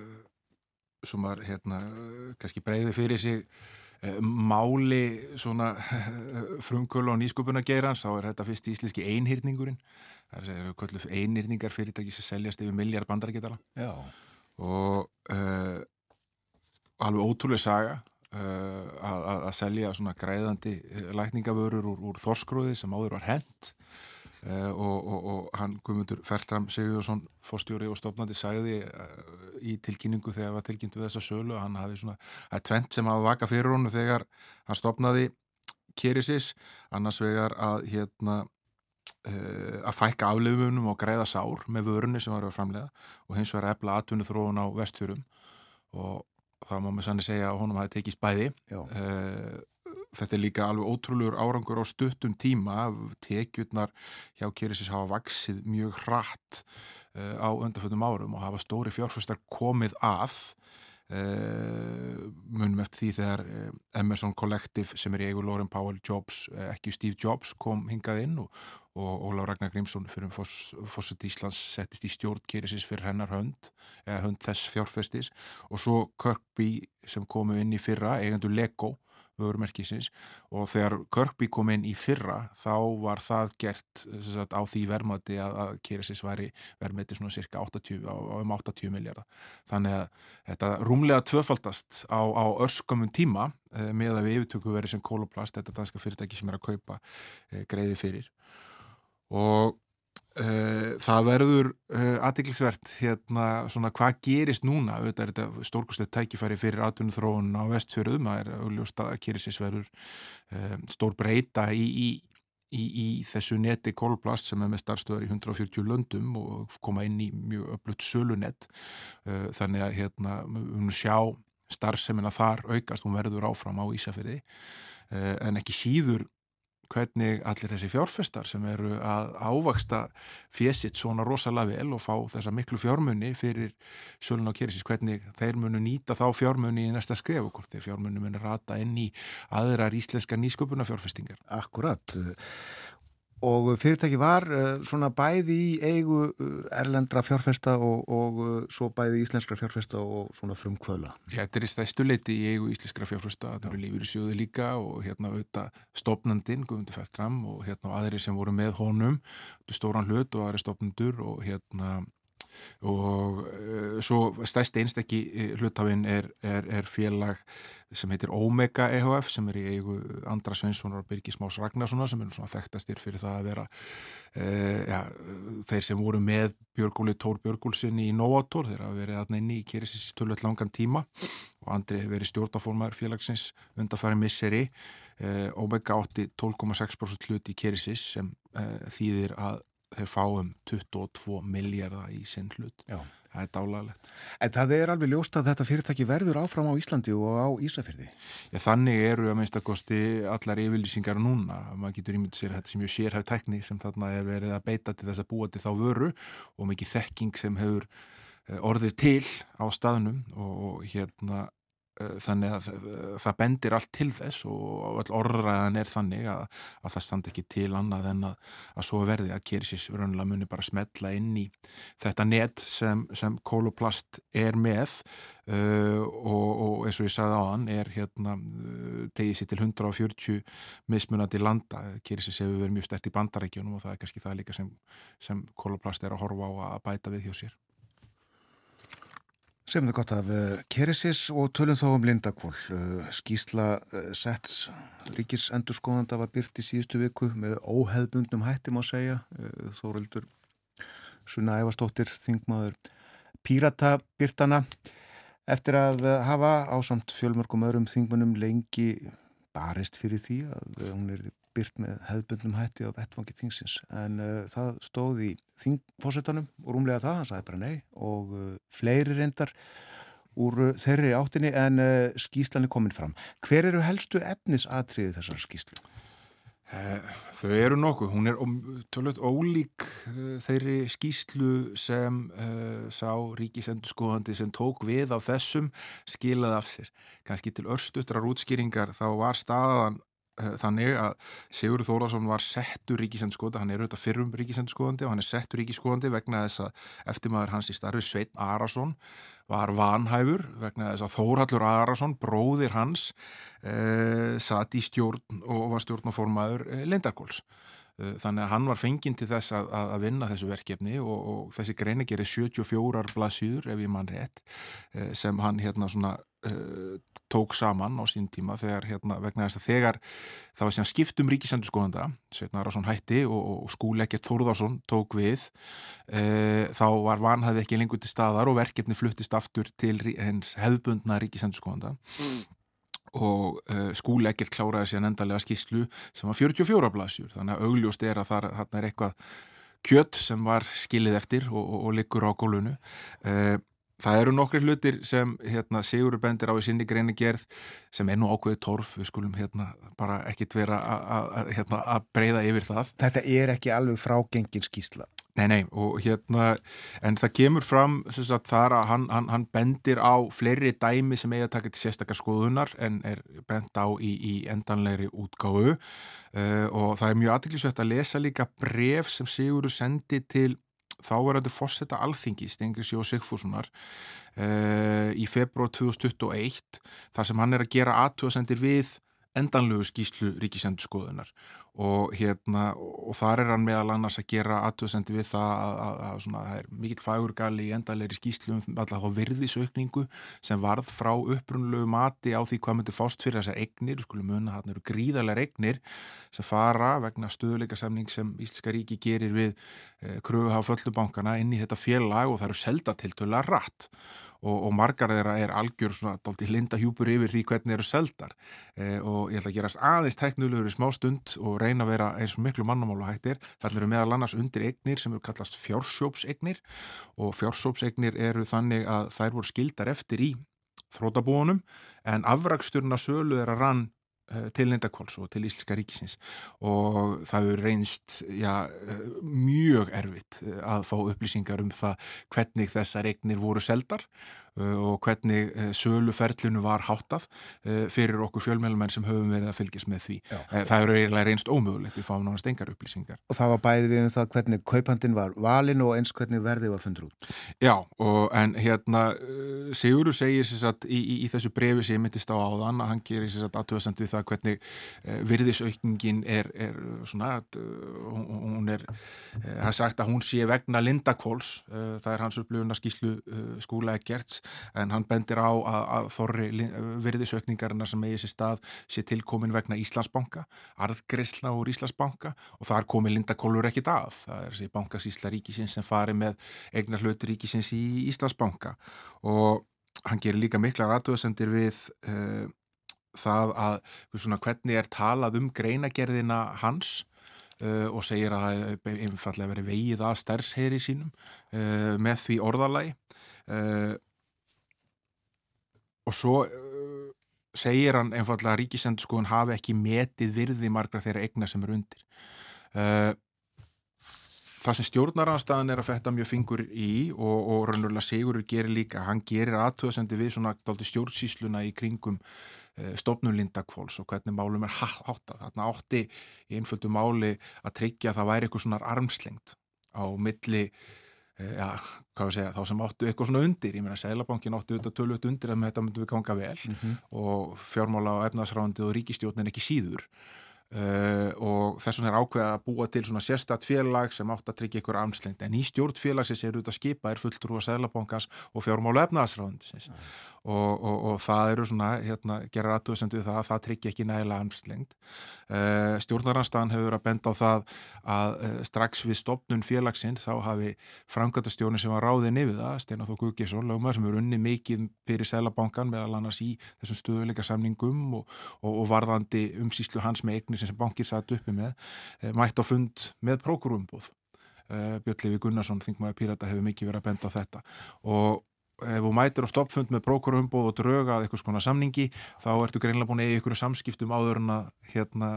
sem maður hérna kannski breyði fyrir sig máli svona <laughs> frumkvölu og nýsköpunargeirans þá er þetta fyrst íslenski einhyrningurinn. Það er kvöldu einhyrningar fyrirtæki sem seljast yfir miljard bandarækitala og uh, alveg ótrúlega saga uh, að, að selja svona græðandi lækningavörur úr, úr þorskrúði sem áður var hent. uh, og, og, og hann Guðmundur Fertram Sigurðarsson fórstjóri og stofnandi sagði í tilkynningu þegar það var tilkynnt við þessa sölu hann hafi svona, það er tvent sem hafa vaka fyrir honu þegar hann stopnaði Kerisis, annars vegar að hérna uh, að fækka afleifunum og greiða sár með vörunni sem var að framlega og hins vegar efla atvinnu þróun á vestfjörum og það má með sannig segja að honum hafi tekið spæði uh, þetta er líka alveg ótrúlegur árangur á stuttum tíma. Tekjurnar hjá Kerisis hafa vaksið mjög hratt á undarföldum árum og hafa stóri fjárfæstar komið að uh, munum eftir því þegar Emerson Collective sem er í eigu Lauren Powell Jobs, ekki Steve Jobs kom hingað inn og, og Óláf Ragnar Grímsson fyrir Fosset Íslands settist í stjórn Keresis fyrir hennar hönd eða hönd þess fjárfæstis og svo Kirkby sem komu inn í fyrra eigendur Lego vörumerkisins og þegar Kirkby kom inn í fyrra þá var það gert sagt, á því verðmati að, að Keresis væri verðmati svona cirka 80, á, á um 80 miljardar. Þannig að þetta rúmlega tvöfaldast á, á örskamum tíma eh, með að við yfirtöku verið sem Koloplast, þetta danska fyrirtæki sem er að kaupa eh, greiði fyrir og það verður uh, aðdeklisvert hérna svona hvað gerist núna. Auðvitað er þetta stórkustlega tækifæri fyrir atvinnum þróun á vestfjörðum. Það er auðvitað að Keresis verður uh, stór breyta í, í, í, í þessu neti kólplast sem er með starfstöðar í 140 löndum og koma inn í mjög öflutt sölunett þannig að hérna munum sjá starfsemina þar aukast, hún verður áfram á Ísafjörði en ekki síður hvernig allir þessi fjárfestar sem eru að ávaksta fjesitt svona rosalega vel og fá þessa miklu fjármunni fyrir sölun á Keresis, hvernig þeir munu nýta þá fjármunni í næsta skref og hvort þeir fjármunni munu rata inn í aðrar íslenska nýsköpuna fjárfestingar. Akkurat og fyrirtæki var uh, svona bæði í eigu uh, erlendra fjárfesta og, og svo bæði íslenskra fjárfesta og svona frumkvöla. Þetta er í stæstu leiti í eigu íslenskra fjárfesta, þetta eru lífur í sjóðu líka og hérna auðvitað stopnandinn, Guðmundur Fættram og hérna aðri sem voru með honum, stóran hlut og aðri stopnandur og hérna og uh, svo stæsti einstakki hlutafinn er, er, er félag sem heitir Omega EHF sem er í eigu Andra Sveinssonar og Birgis Más Ragnarssonar sem er svona þekktastir fyrir það að vera uh, ja, þeir sem voru með Björgóli Tór Björgólsinni í Novator þeir hafa verið aðna inn í Keresis í tölvöld langan tíma. Og Andri hefur verið stjórnaformar félagsins undarfæri misseri. Uh, Omega átti 12,6% hlut í Keresis sem þýðir að þeir fáum 22 miljardar í sinn hlut. Já. Það er dálalegt. En það er alveg ljóst að þetta fyrirtæki verður áfram á Íslandi og á Ísafjörði. Já, þannig eru að minnstakosti allar yfirlýsingar núna. Man getur ímyndið sér þetta sem mjög sérhæft tekni sem þarna er verið að beita til þess að búa til þá vöru og mikið þekking sem hefur orðið til á staðnum og hérna þannig að það bendir allt til þess og all orðræðan er þannig að, að það standi ekki til annað en að, að svo verði að Keresis raunlega muni bara smetla inn í þetta net sem, sem kóloplast er með uh, og, og eins og ég sagði á hann er hérna tegið sér til 140 mismunandi landa. Keresis hefur verið mjög stert í bandarækjunum og það er kannski það líka sem, sem kóloplast er að horfa á að bæta við hjá sér Sem þau gott af uh, Keresis og tölum þá um Lindakvól. Uh, skísla uh, Sets ríkis endurskóðanda var byrt í síðustu viku með óheðbundnum hætti má segja. Þóruldur Sunna Ævastóttir, þingmaður Pírata byrtana eftir að hafa ásamt fjölmörgum öðrum þingmunum lengi barist fyrir því að hún er byrt með hefðbundnum hætti á vettfangi þingsins en uh, það stóð í þingfósettanum og rúmlega það, hann sagði bara nei og uh, fleiri reyndar úr uh, þeirri áttinni en skýslan er komin fram. Hver eru helstu efnisatriði þessar skýslu? Þau eru nokkuð, hún er tölvöld ólík þeirri skýslu sem sá ríkisendurskóðandi sem tók við á þessum skilaði af sér. Kanski til örstutrar útskýringar þá var staðan þannig að Sigur Þórásson var settur ríkisendurskóðandi, hann er auðvitað fyrrum ríkisendurskóðandi og hann er settur ríkisskóðandi vegna þess að eftirmaður hans í starfi Sveitn Arason var vanhæfur vegna þess að Þórhallur Arason, bróðir hans eh, satt í stjórn og var stjórnaformaður eh, Lindarkóls þannig að hann var fenginn til þess að, að vinna þessu verkefni og, og þessi greina gerir 74 blaðsýður ef ég mann rétt sem hann hérna svona uh, tók saman á sín tíma þegar hérna vegna þess að þegar það var síðan skiptum ríkisendurskóðanda Sveitnar Arason hætti og, og skúlekkert Þórðarsson tók við uh, þá var vanhæði ekki lengur til staðar og verkefni fluttist aftur til hens hefðbundna ríkisendurskóðanda mm og uh, skúli ekkert kláraði síðan endalega skíslu sem var 44 blasjur þannig að augljóst er að það þarna er eitthvað kjött sem var skilið eftir og, og, og liggur á gólunu uh, það eru nokkri hlutir sem hérna, Sigurur bendir á í sinni greini gerð sem er nú ákveðið torf. Við skulum hérna, bara ekkit vera að hérna, breyða yfir það. Þetta er ekki alveg frágengin skísla Nei, nei, og hérna, en það kemur fram sagt, þar að hann, hann, hann bendir á fleiri dæmi sem eiga til sérstakar skoðunar en er bend á í, í endanlegri útgáfu. Uh, og það er mjög aðtiklisvegt að lesa líka bref sem Sigurur sendi til þáverandi fórsetta alþingi Stengris Jó Sigfússonar uh, í februar 2021 þar sem hann er að gera aðtjóðsendir við endanlegu skýslu ríkisendurskoðunar og hérna og þar er hann meðal annars að gera aðtöðsendi við það að, að, að svona, það er mikill fagurgali í endalegri skýslu um alltaf á virðisaukningu sem varð frá upprunlegu mati á því hvað myndir fást fyrir þessar egnir, skulum munna hann eru gríðarlega egnir sem fara vegna stöðuleika samning sem Íslenska ríki gerir við eh, kröfuhá föllubankana inn í þetta félag og það eru selda til tölulega rætt og, og margar þeirra er algjör svona dálítið linda hjúpur yfir því hvernig eru seldar eh, og ég ætla að gerast aðeins teknulegur í smá stund og reyna að vera eins og miklu mannamála hættir. Það eru meðal annars undir eignir sem eru kallast fjársjópseignir og fjársjópseignir eru þannig að þær voru skildar eftir í þrótabúunum en afraksturna sölu er að rann til Lindakóls og til Íslenska ríkisins. Og það hefur reynst já, uh, mjög erfitt uh, að fá upplýsingar um það hvernig þessar eignir voru seldar og hvernig uh, söluferlinu var háttað uh, fyrir okkur fjölmjölumenn sem höfum verið að fylgjast með því. Já. Það hefur eiginlega reynst ómögulegt, við fáum náttúrulega engar upplýsingar. Og það var bæði við um það hvernig kaupandin var valin og eins hvernig verðið var fundur út. Já, og, en hérna Sigurður segir satt í, í, í þessu brefi sem ég myndist á áðan að hann gerir aðtöðasend við það hvernig virðisaukningin er, er svona að hún- er, það er sagt að hún sé vegna Lindakóls, það er hans upplifuna skýslu uh, skúla Eggerts en hann bendir á að, að þorri virðisaukningarinnar sem eigi sér stað sé tilkomin vegna Íslandsbanka arðgreisla úr Íslandsbanka og þar komi Lindakólur ekkit að. Það er þessi bankasísla ríkisins sem fari með eignar hluti ríkisins í Íslandsbanka. Og hann gerir líka miklar aðtöðsendir við uh, það að svona, hvernig er talað um greinagerðina hans uh, og segir að það einfallega verið vegið að stærsheyri sínum uh, með því orðalagi. Uh, og svo uh, segir hann einfallega að ríkisendurskóðun hafi ekki metið virði margra þeirra eigna sem eru undir uh, það sem stjórnaranstæðan er að fetta mjög fingur í og, og raunverulega Sigurur gerir líka, hann gerir aðtöðsendi við svona stjórnsísluna í kringum uh, stofnun Lindakvóls og hvernig málum er há- háttað. Þarna átti í einföldu máli að tryggja að það væri eitthvað svona armslengt á milli já, hvað við segja, þá sem áttu eitthvað svona undir, ég meina Sælabankin áttu þetta tölvöld undir að með þetta myndum við ganga vel og fjármála og efnaðsráðandi og ríkistjórnin ekki síður Uh, og þess vegna er ákveða að búa til svona sérstætt félag sem átt að tryggja ykkur amslengt en í stjórn félagsins eru þetta skipa er fulltrú að Sælabankans og fjármála efnaðasráðundisins og, og, og það eru svona hérna, gerar aðtöðsendu það að það tryggja ekki nægilega amslengt uh, stjórnaranstæðan hefur að benda á það að uh, strax við stopnun félagsins þá hafi framkvæmtastjórnin sem var ráðin yfir það, Steinar Þó Guðgesson lögumar sem eru unni mikið fyrir Sælabankan meðal annars í þessum stöðuleika samningum og, og, og eignir sem bankið satt uppi með eh, mætt á fund með prókurumbúð eh, Björn Levi Gunnarsson, þingmaður Pírata hefur mikið verið að benda á þetta. Og ef þú mætir á stoppfund með prókurumbúð og dröga að eitthvað skona samningi þá ertu greinlega búin að eiga ykkur samskiptum áður en að hérna,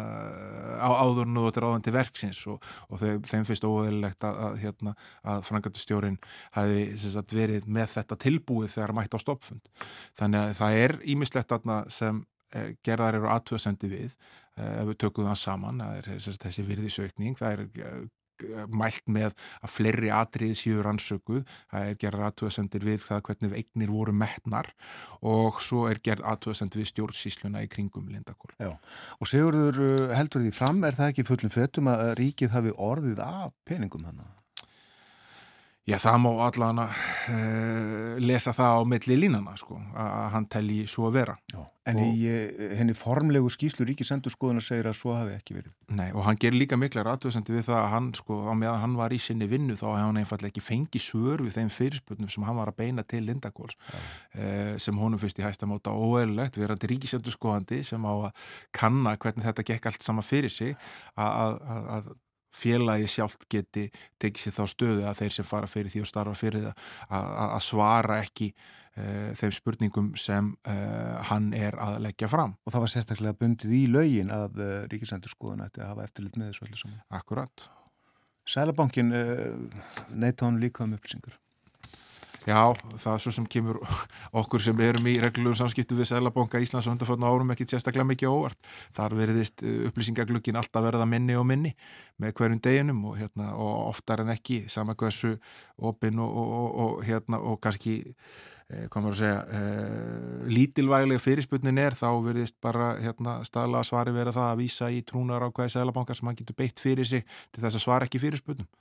á, áður en þú ert ráðandi verksins. Og, og þeim, þeim finnst óeðilegt að, að, hérna, að frangatustjórin hafi sagt, verið með þetta tilbúið þegar mætt á stoppfund þannig að það er ímislegt sem eh, gerðar eru aðtöðsendi við ef við tökum það saman það er sagt, þessi virðisaukning það er eh, mælt með að fleiri atriði séu rannsökuð, það er gerð aðtöðasendir við það hvernig eignir voru metnar og svo er gerð aðtöðasendir við stjórnsísluna í kringum Lindakól. Já, og Sigurður uh, heldur því fram, er það ekki fullum fötum að ríkið hafi orðið af peningum þannig? Já, það má allan að uh, lesa það á milli línana, sko, að hann telji svo að vera. Já. En Og- í uh, henni formlegu skýslu ríkisendurskoðunar segir að svo hafi ekki verið. Nei, og hann gerir líka mikla rættuðsendur við það að hann, sko, á meðan hann var í sinni vinnu þá hefði hann einfallega ekki fengið svör við þeim fyrirspurnum sem hann var að beina til Lindakóls eh, sem honum fyrst í hæsta móta óeðlilegt, verandi ríkisendur skoðandi sem á að kanna hvernig þetta gekk allt saman fyrir sig að félagi sjálft geti tekið sér þá stöðu að þeir sem fara fyrir því og starfa fyrir það að, svara ekki uh, þeim spurningum sem uh, hann er að leggja fram. Og það var sérstaklega bundið í lögin að uh, ríkisendurskoðun ætti að hafa eftirlit með þessu öllu saman. Akkurat. Sælabankin uh, neyta hann líka um upplýsingar. Já, það er svo sem kemur <laughs> okkur sem erum í reglulegu samskiptu við Sælabanka Íslands og undarförna árum ekki sérstaklega mikið óvart. Þar veriðist upplýsingaglukkin alltaf verða minni og minni með hverjum deginum og, hérna, og oftar en ekki sama hversu opinn og, og, og, hérna, kannski eh, hvað maður að segja, eh, lítilvæglega fyrirspurnin er, þá veriðist bara hérna, staðlega svari vera það að vísa í trúnar ákvæði Sælabanka sem hann getur beitt fyrir sig til þess að svara ekki fyrirspurnum.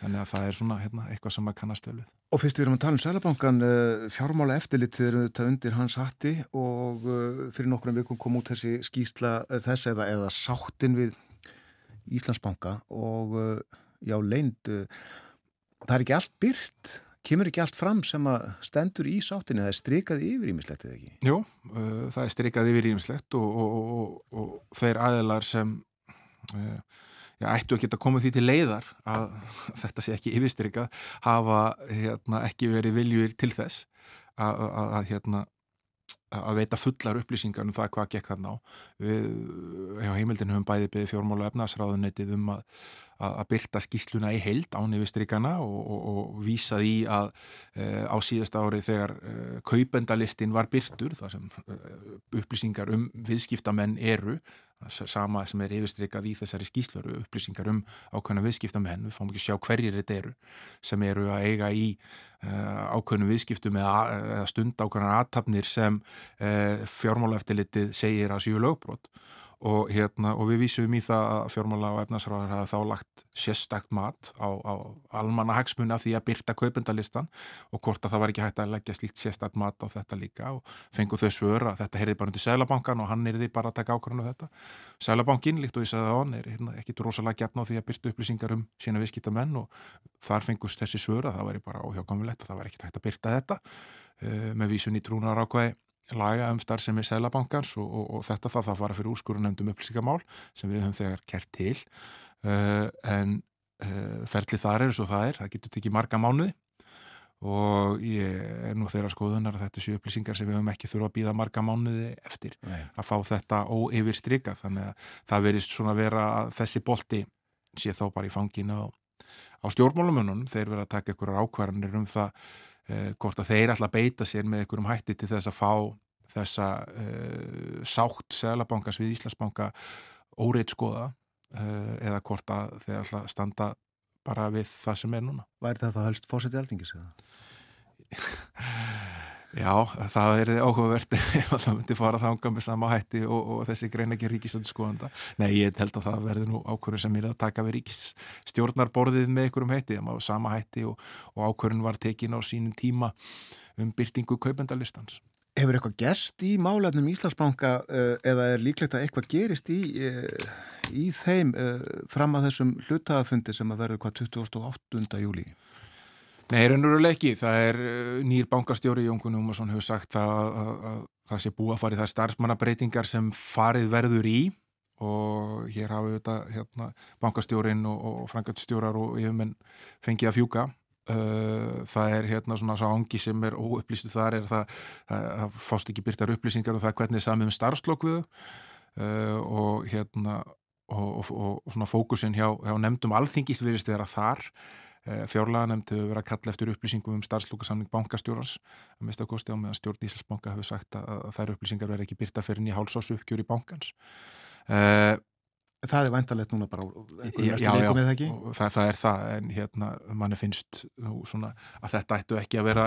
Þannig að það er svona hérna, eitthvað sem maður kannast við. Og fyrst við erum að tala um Sælabankan, uh, fjármála eftirlitið eru þetta undir hans hatti og uh, fyrir nokkrum vikum kom út þessi skýsla uh, þess eða, eða sáttin við Íslandsbanka og já, leind, það er ekki allt byrt, kemur ekki allt fram sem að stendur í sáttinni, það er strikað yfir ímislegt eða ekki? Jú, það er strikað yfir ímslegt og, og, og, og þeir aðilar sem uh, já, ættu að geta komið því til leiðar að <laughs> þetta sé ekki yfirstrikað hafa hérna, ekki verið viljur til þess að, að, að, hérna, að veita fullar upplýsingar um það hvað gekk þarna á. Við hjá heimildinu höfum bæði beðið fjármála efnaðsráðunetið um að, að, að byrta skýsluna í heild án yfir strikana og, og, og vísa því að e, á síðasta árið þegar e, kaupendalistin var byrtur, þar sem e, upplýsingar um viðskiptamenn eru, sama sem er yfirstrikað í þessari skýsluru, upplýsingar um ákveðna viðskiptamenn, við fáum ekki sjá hverjir þetta eru, sem eru að eiga í ákveðnum viðskiptum eða, eða stund ákveðnar aðtapnir sem fjármála eftirlitið segir að séu lögbrot og, hérna, og við vísum í það að fjármála og efnarsráðar hafa þá lagt sérstakt mat á, á almanna hagsmuna því að byrta kaupendalistan og hvort að það var ekki hægt að leggja slíkt sérstakt mat á þetta líka og fengu þau svör að þetta heyrði bara undir Sælabankan og hann heyrði bara að taka ákvörðinu þetta. Sælabankin, líkt og ég sagði það á hann, er hérna, ekkit rosalega gætna á því að byrta upplýsingar um sína viðskiptamenn og þar fengust þessi svör að það væri bara óhjákamilegt að það væri ekkit hægt að byrta þetta uh, með vísun í trúnar ákvæði laga um starfsemi Sælabankans og, og, og þetta það það fara fyrir úrskurunendum upplýsingamál sem við höfum þegar kert til. Uh, en uh, ferli þar er svo það er, það getur tekið marga mánuði. Og ég er nú þeirra skoðunar að þetta séu upplýsingar sem við höfum ekki þurfa að býða marga mánuði eftir Nei. að fá þetta óyfir strika þannig að það verist svona vera að þessi bolti sé þá bara í fanginu á, á stjórnmálumunum þeir vera að taka ykkur ákvarðanir um það eh, hvort að þeir alltaf beita sér með einhverjum hætti til þess að fá þessa eh, sátt Sælabankans við Íslandsbanka óreitt skoða eh, eða hvort að þeir alltaf standa bara við það sem er núna. Væri þetta helst fórsetið aldingis eða? <laughs> Já, það er áhugavert <laughs> ef það myndi fara þánga með sama hætti og, og þessi greina ekki ríkistönd skoðanda. Nei, ég held að það verði nú ákvörðun sem er að taka við ríkisstjórnarborðið með einhverjum hætti, það má sama hætti og, og ákvörðun var tekin á sínum tíma um byrtingu kaupendalistans. Hefur eitthvað gerst í málefnum Íslandsbanka uh, eða er líklegt að eitthvað gerist í, uh, í þeim uh, fram að þessum hlutafundi sem að verður hvað 28. júli? Nei, raunveruleg ekki. Það er nýr bankastjóri Jónkun Jómasson hefur sagt að, að, að það sé búið að fara í það starfsmannabreitingar sem farið verður í og hér hafa þetta hérna, bankastjórin og, og frangatstjórar og yfirmenn fengið að fjúka. Það er hérna svona svo ángi sem er óupplýstu þar er það, það, það fást ekki byrtar upplýsingar og það hvernig samið um starfslokk við og hérna og, og, og svona fókusin hjá, hjá nefndum alþingist virðist vera þar Eh, fjárlega nefndi hefur verið að kalla eftir upplýsingum um starfslúkasamning bankastjórans að mista kosti á meðan stjórn Íslandsbanka hefur sagt að þær upplýsingar verði ekki byrta fyrir nýja hálsás uppgjör í bankans. Uh, Það er vantalegt núna bara eða ekki? Það, það er það en hérna manni finnst svona, að þetta ættu ekki að vera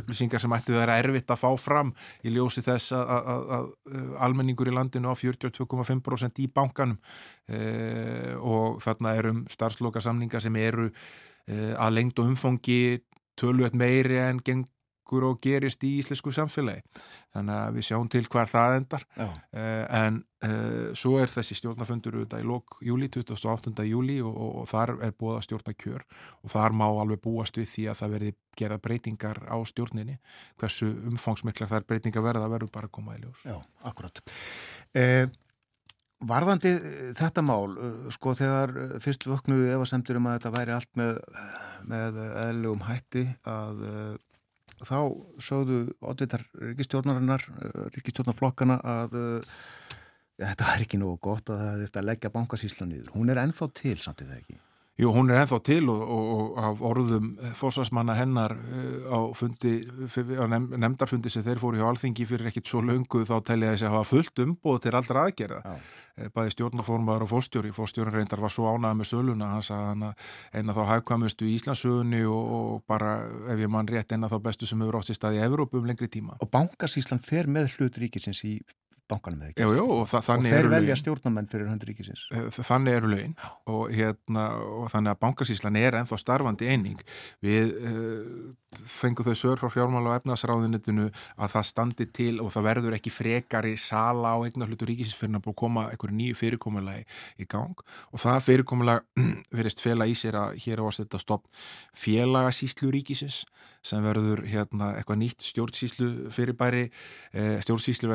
upplýsingar sem ættu að vera erfitt að fá fram í ljósi þess að, að, að almenningur í landinu á 42,5% í bankanum. Uh, og þarna erum starfslókasamningar sem eru Eh, að lengd og umfangi tölvöld meiri en gengur og gerist í íslensku samfélagi. Þannig að við sjáum til hvar það endar. Uh, en uh, svo er þessi stjórnafundur auðvitað í lok júli, 28. júli og, og, og þar er búið að stjórna kjör og þar má alveg búast við því að það verði gera breytingar á stjórninni. Hversu umfangsmiklar þær breytingar verða verður bara að koma í ljós. Já, akkurat. Eh, Varðandi eh, þetta mál, eh, sko þegar eh, fyrst vöknuðu efasemtur um að þetta væri allt með, með eðlugum hætti að þá sögðu oddvitar ríkistjórnarinnar, ríkistjórnarflokkana að ja, þetta er ekki nógu gott að að leggja bankasísla nýður. Hún er ennþá til samt í það ekki? Jú, hún er ennþá til og, og, og af orðum fósasmanna hennar á, fundi, á nefndarfundi sem þeir fóru hjá Alþingi fyrir ekkit svo löngu þá telja þessi að hafa fullt umbóð til allra aðgerða. Já. Eh, bæði stjórnaformaður og fórstjóri fórstjórin reyndar var svo ánægð með söluna hann sagði hann að eina þá hægkvæmustu í Íslandsögunni og, og bara ef ég mann rétt eina þá bestu sem hefur átt í staði í Evrópu um lengri tíma. Og Bankasísland fer með hlut ríkisins í bankanum eða ekki. Jú, jú, og, þa og þeir velja stjórnamenn fyrir hönd ríkisins. Eh, þannig eru lögin og, hérna, og þannig að bankasíslan er ennþá starfandi eining. Við uh, fengum þau sör frá fjármála og efnaðsráðunitinu að það standi til og það verður ekki frekari sala á eignarhlutu ríkisins fyrir að búið að koma einhverju nýju fyrirkomulagi í gang og það fyrirkomulag <clears throat> verist fela í sér að hér á að setja stopp félagasíslu ríkisins sem verður hérna, eitthvað nýtt stjórnsíslu fyrirbæri eh, stjórnsíslu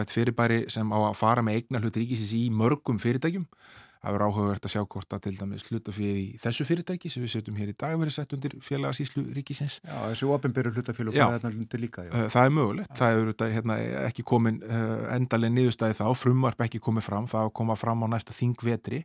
sem á að fara með eignar hlut ríkisins í mörgum fyrirtækjum Það verður áhugavert að sjá hvort að til dæmis hlutafið í þessu fyrirtæki sem við setjum hér í dag verið sett undir félagasíslu ríkisins. Já, þessi ofinbyrju hlutafélag Já. og þetta undir líka, já. Uh, Það er mögulegt, það er hérna, ekki komin uh, endalega niðurstæði þá, frumvarp ekki komið fram, það á að koma fram á næsta þingvetri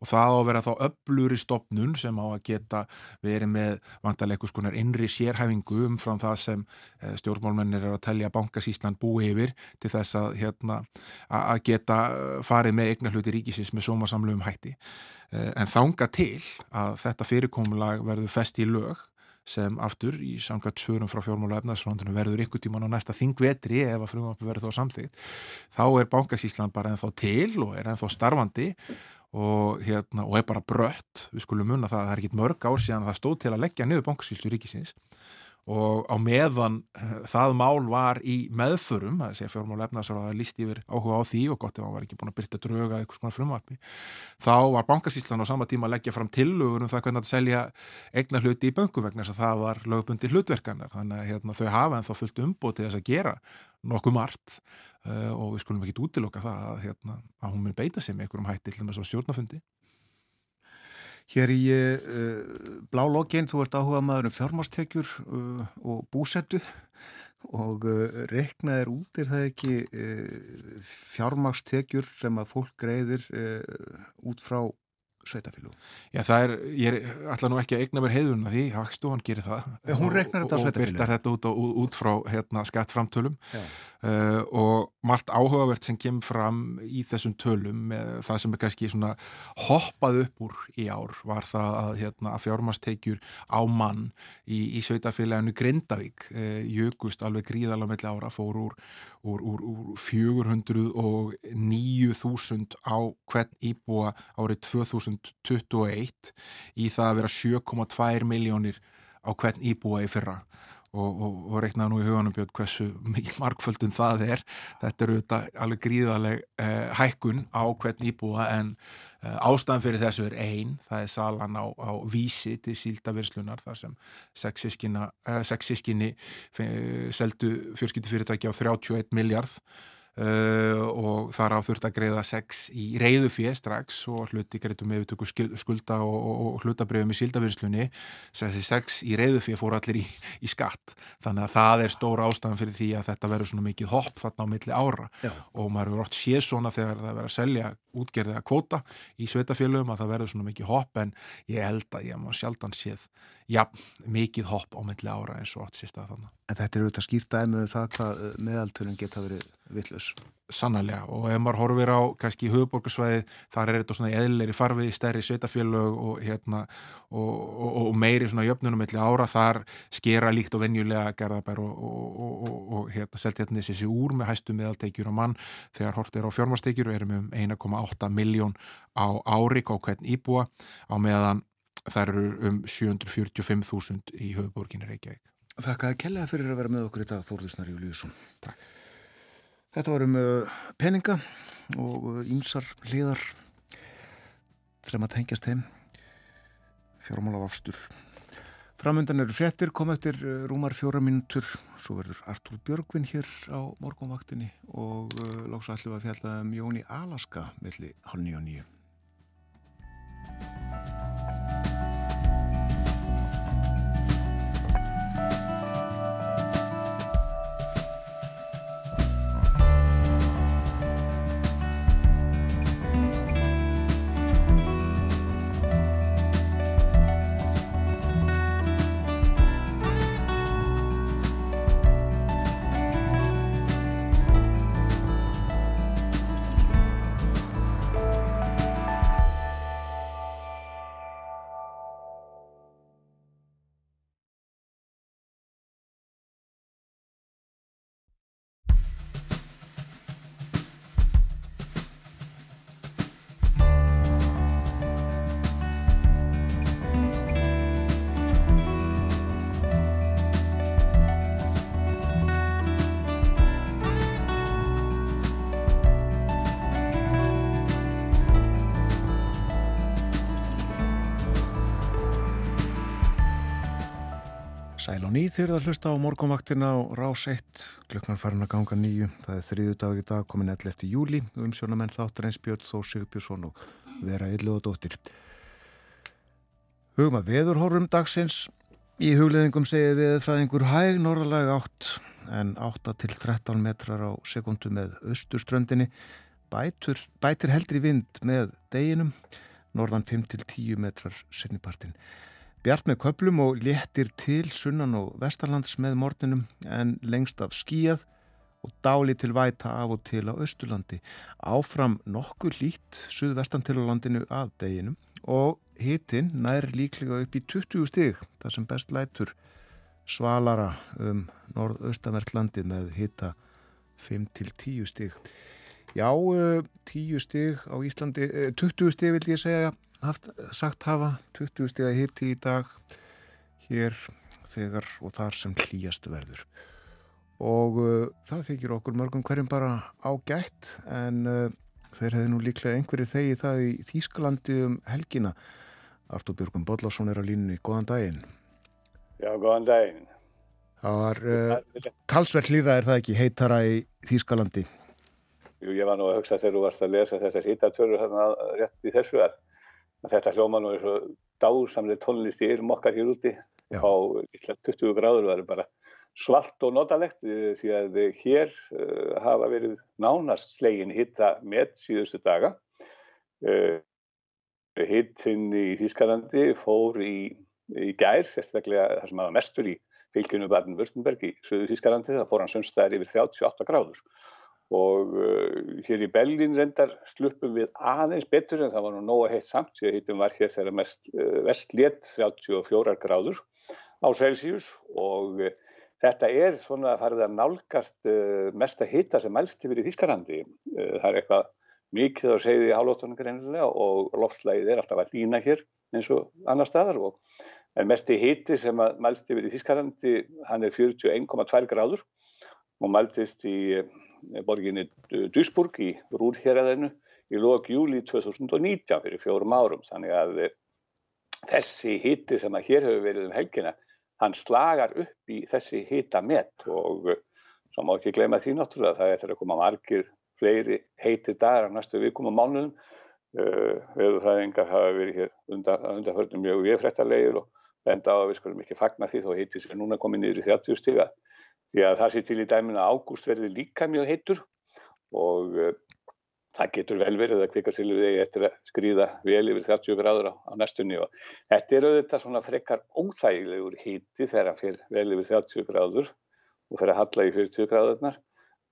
og það á að vera þá öfluri stopnun sem á að geta verið með vantarleikus konar innri sérhæfingu umfram það sem uh, stjórnmálmennir er að telja bankasíslan búi yfir til þess að, hérna, að sómasamlegum hætti. Uh, En þanga til að þetta fyrirkomulag verður fest í lög sem aftur í samkvæmt svörum frá fjármála efnaðsfrondinu verður ykkur tíman á næsta þingvetri ef að frumvarpi verður þá samþýtt þá er bankasíslan bara ennþá til og er ennþá starfandi og, hérna, og er bara brött við skulum munna það að það er ekkit mörg ár síðan að það stóð til að leggja niður bankasíslu ríkisins og á meðan eh, það mál var í meðförum, það sé fjármála efnaðsfrondinu að líst yfir áhuga á því og gott ef hann var ekki búin að byrta dröga eitthvað svona frumvarpi þá var bankasíslan á sama tíma að leggja fram tillögur um það hvernig að selja eignar hluti í böngu vegna þess að það var lögbundi hlutverkanar þannig að hérna, þau hafa en þá fullt umbúið til þess að gera nokkuð margt uh, og við skulum ekki útiloka það að, hérna, að hún mun beita sig með einhverjum hætti til þess að stjórnafundi Hér í uh, blálogin, þú ert áhuga maður um fjármastekjur uh, og búsettu og uh, reiknað er út, er það ekki fjármastekjur sem að fólk greiðir út frá sveitafílu? Já, það er, ég er alltaf nú ekki að eigna mér heiðurinn að því, Hagstofan gerir það Já, hún reiknar þetta á og, og byrtar þetta út, á, út frá hérna, skattframtölum Já. Uh, og margt áhugavert sem kemur fram í þessum tölum með það sem er kannski svona hoppað upp úr í ár var það að, hérna, að fjármastekjur á mann í, í sveitafélaginu Grindavík uh, jökust alveg gríðalega melli ára fór úr, úr, úr, úr 409.000 á hvern íbúa árið 2021 í það að vera 7,2 miljónir á hvern íbúa í fyrra og, og, og reiknaði nú í huganum björn hversu mikið markföldun það er. Þetta eru þetta alveg gríðaleg eh, hækkun á hvern íbúa en eh, ástæðan fyrir þessu er ein. Það er salan á, á vísi til síldavirslunar þar sem sex sískina, eh, eh, seldu fjörskiptufyrirtæki á 31 miljard Uh, og þar á þurft að greiða sex í reyðu fjö strax og hluti greitum með viðtöku skulda og, og, og hlutabrifum í síldavinnslunni. Þessi sex í reyðu fjö fór allir í, í skatt. Þannig að það er stóra ástæðan fyrir því að þetta verður svona mikið hopp þarna á milli ára. Já. og maður verður oft séð svona þegar það verður að selja útgerðið að kvóta í sveitafélögum að það verður svona mikið hopp. En ég held að ég má sjaldan séð já, mikið hopp á milli ára eins og átt sér stað þannig En þetta er auðvitað skýrt dæmi um það hvað uh, meðaltölun geta verið vitlaus. Sannarlega og ef maður horfir á kannski höfuborgarsvæði þar er þetta svona eðlilegri farfið stærri sveitafélög og, hérna, og, og, og meiri svona jöfnunum milli ára þar skera líkt og venjulega gerðabær og, og, og hérna, seltjarni þessi úr með hæstu meðaltekjur á mann þegar hort er á fjármastekjur og erum um 1,8 miljón á ári á hvern íbúa á meðan þar eru um 745.000 í höfuborginni Reykjavík. Þakkaði kellega fyrir að vera með okkur í dag, Þórðusnar Júliusson. Takk. Þetta var um uh, peninga og ímsar hliðar þrema tengjast heim. Fjármála afstur. Framundan eru fréttir, kom eftir uh, rúmar fjóra mínútur, svo verður Artúr Björgvin hér á morgunvaktinni og uh, lóks allir að fjalla um Jóni Alaska milli hálf nýju og nýju. Og nýð þeir að hlusta á morgunvaktina á rás 1, klukkan farin að ganga nýju. Það er þriðu dagur í dag, komin 11. júli, umsjónamenn þáttur eins Björn Þór Sigurbjörnsson og vera illu og dóttir. Hugum að veðurhórum dagsins í hugleðingum segið við fræðingur hæg norðalega átt en 8 til 13 metrar á sekundu með austurströndinni bætur, bætir heldri vind með deginum norðan 5 til 10 metrar sennipartin. Bjart með köplum og léttir til sunnan og vestarlands með morninum en lengst af skíjað og dáli til væta af og til á Östurlandi. Áfram nokkuð lít suðvestan til á landinu að deginum og hitin nær líklega upp í 20 stig þar sem best lætur svalara um norðaustavert landið með hita 5-10 stig. Já, 10 stig á Íslandi, 20 stig vil ég segja haft, sagt hafa, 20 stig að hiti í dag hér þegar og þar sem hlýjast verður. Og uh, það þykir okkur mörgum hverjum bara ágætt en uh, þeir hefði nú líklega einhverju þegi það í Þýskalandi um helgina. Artur Björgum Bodlásson er á línunni, góðan daginn. Já, góðan daginn. Það var uh, talsvert hlýra er það ekki heitara í Þýskalandi? Jú, ég var nú að hugsa þegar þú varst að lesa þessar hýtatörur hérna rétt í þessu að þetta hljóma nú er svo dásamlega tónlist í yrum okkar hér úti Já. á 20 gráður var bara svalt og notalegt eh, því að hér uh, hafa verið nánast slegin hitta með síðustu daga. Uh, hittin í Þýskalandi fór í, í gær, sérstaklega það sem hafa mestur í fylgjunu Baden-Württemberg í söðu Þýskalandi, það fór hann sömstæðir yfir 38 gráður og uh, hér í Bellin reyndar sluppum við aðeins betur en það var nú nóga heitt samt því að hittum var hér þegar mest uh, vestlétt 34 gráður á Celsius og uh, Þetta er svona að farið að nálgast uh, mesta hita sem mælst yfir í Þískarlandi. Það er eitthvað mikið að segja í hálóttunum greinilega og loftslægið er alltaf að lína hér eins og annar staðar. Og, en mesti hiti sem mælst yfir í Þískarlandi, hann er 41,2 gráður og mæltist í borginni Duisburg í Rúrhjeraðinu í lók júli 2019 fyrir fjórum árum. Þannig að uh, þessi hiti sem að hér hefur verið um helgina hann slagar upp í þessi hita met og uh, svo má ekki gleyma því náttúrulega það þetta að koma margir fleiri heitir dagar á næstu vikum og mánuðum uh, veðurfræðingar hafa verið hér undan, undanförnum mjög viðfrættalegir og enda á að við skulum ekki fagna því þó heitir sem núna komið í 30 stiga því að það sé til í dæminu að ágúst verði líka mjög heitur og uh, það getur vel verið að kvikarsilfið eftir að skrýða vel yfir 30 gráður á, á næstunni og þetta er auðvitað svona frekar óþægilegur híti þegar hann fyrir vel yfir 30 gráður og fyrir að halla í 40 gráðurnar.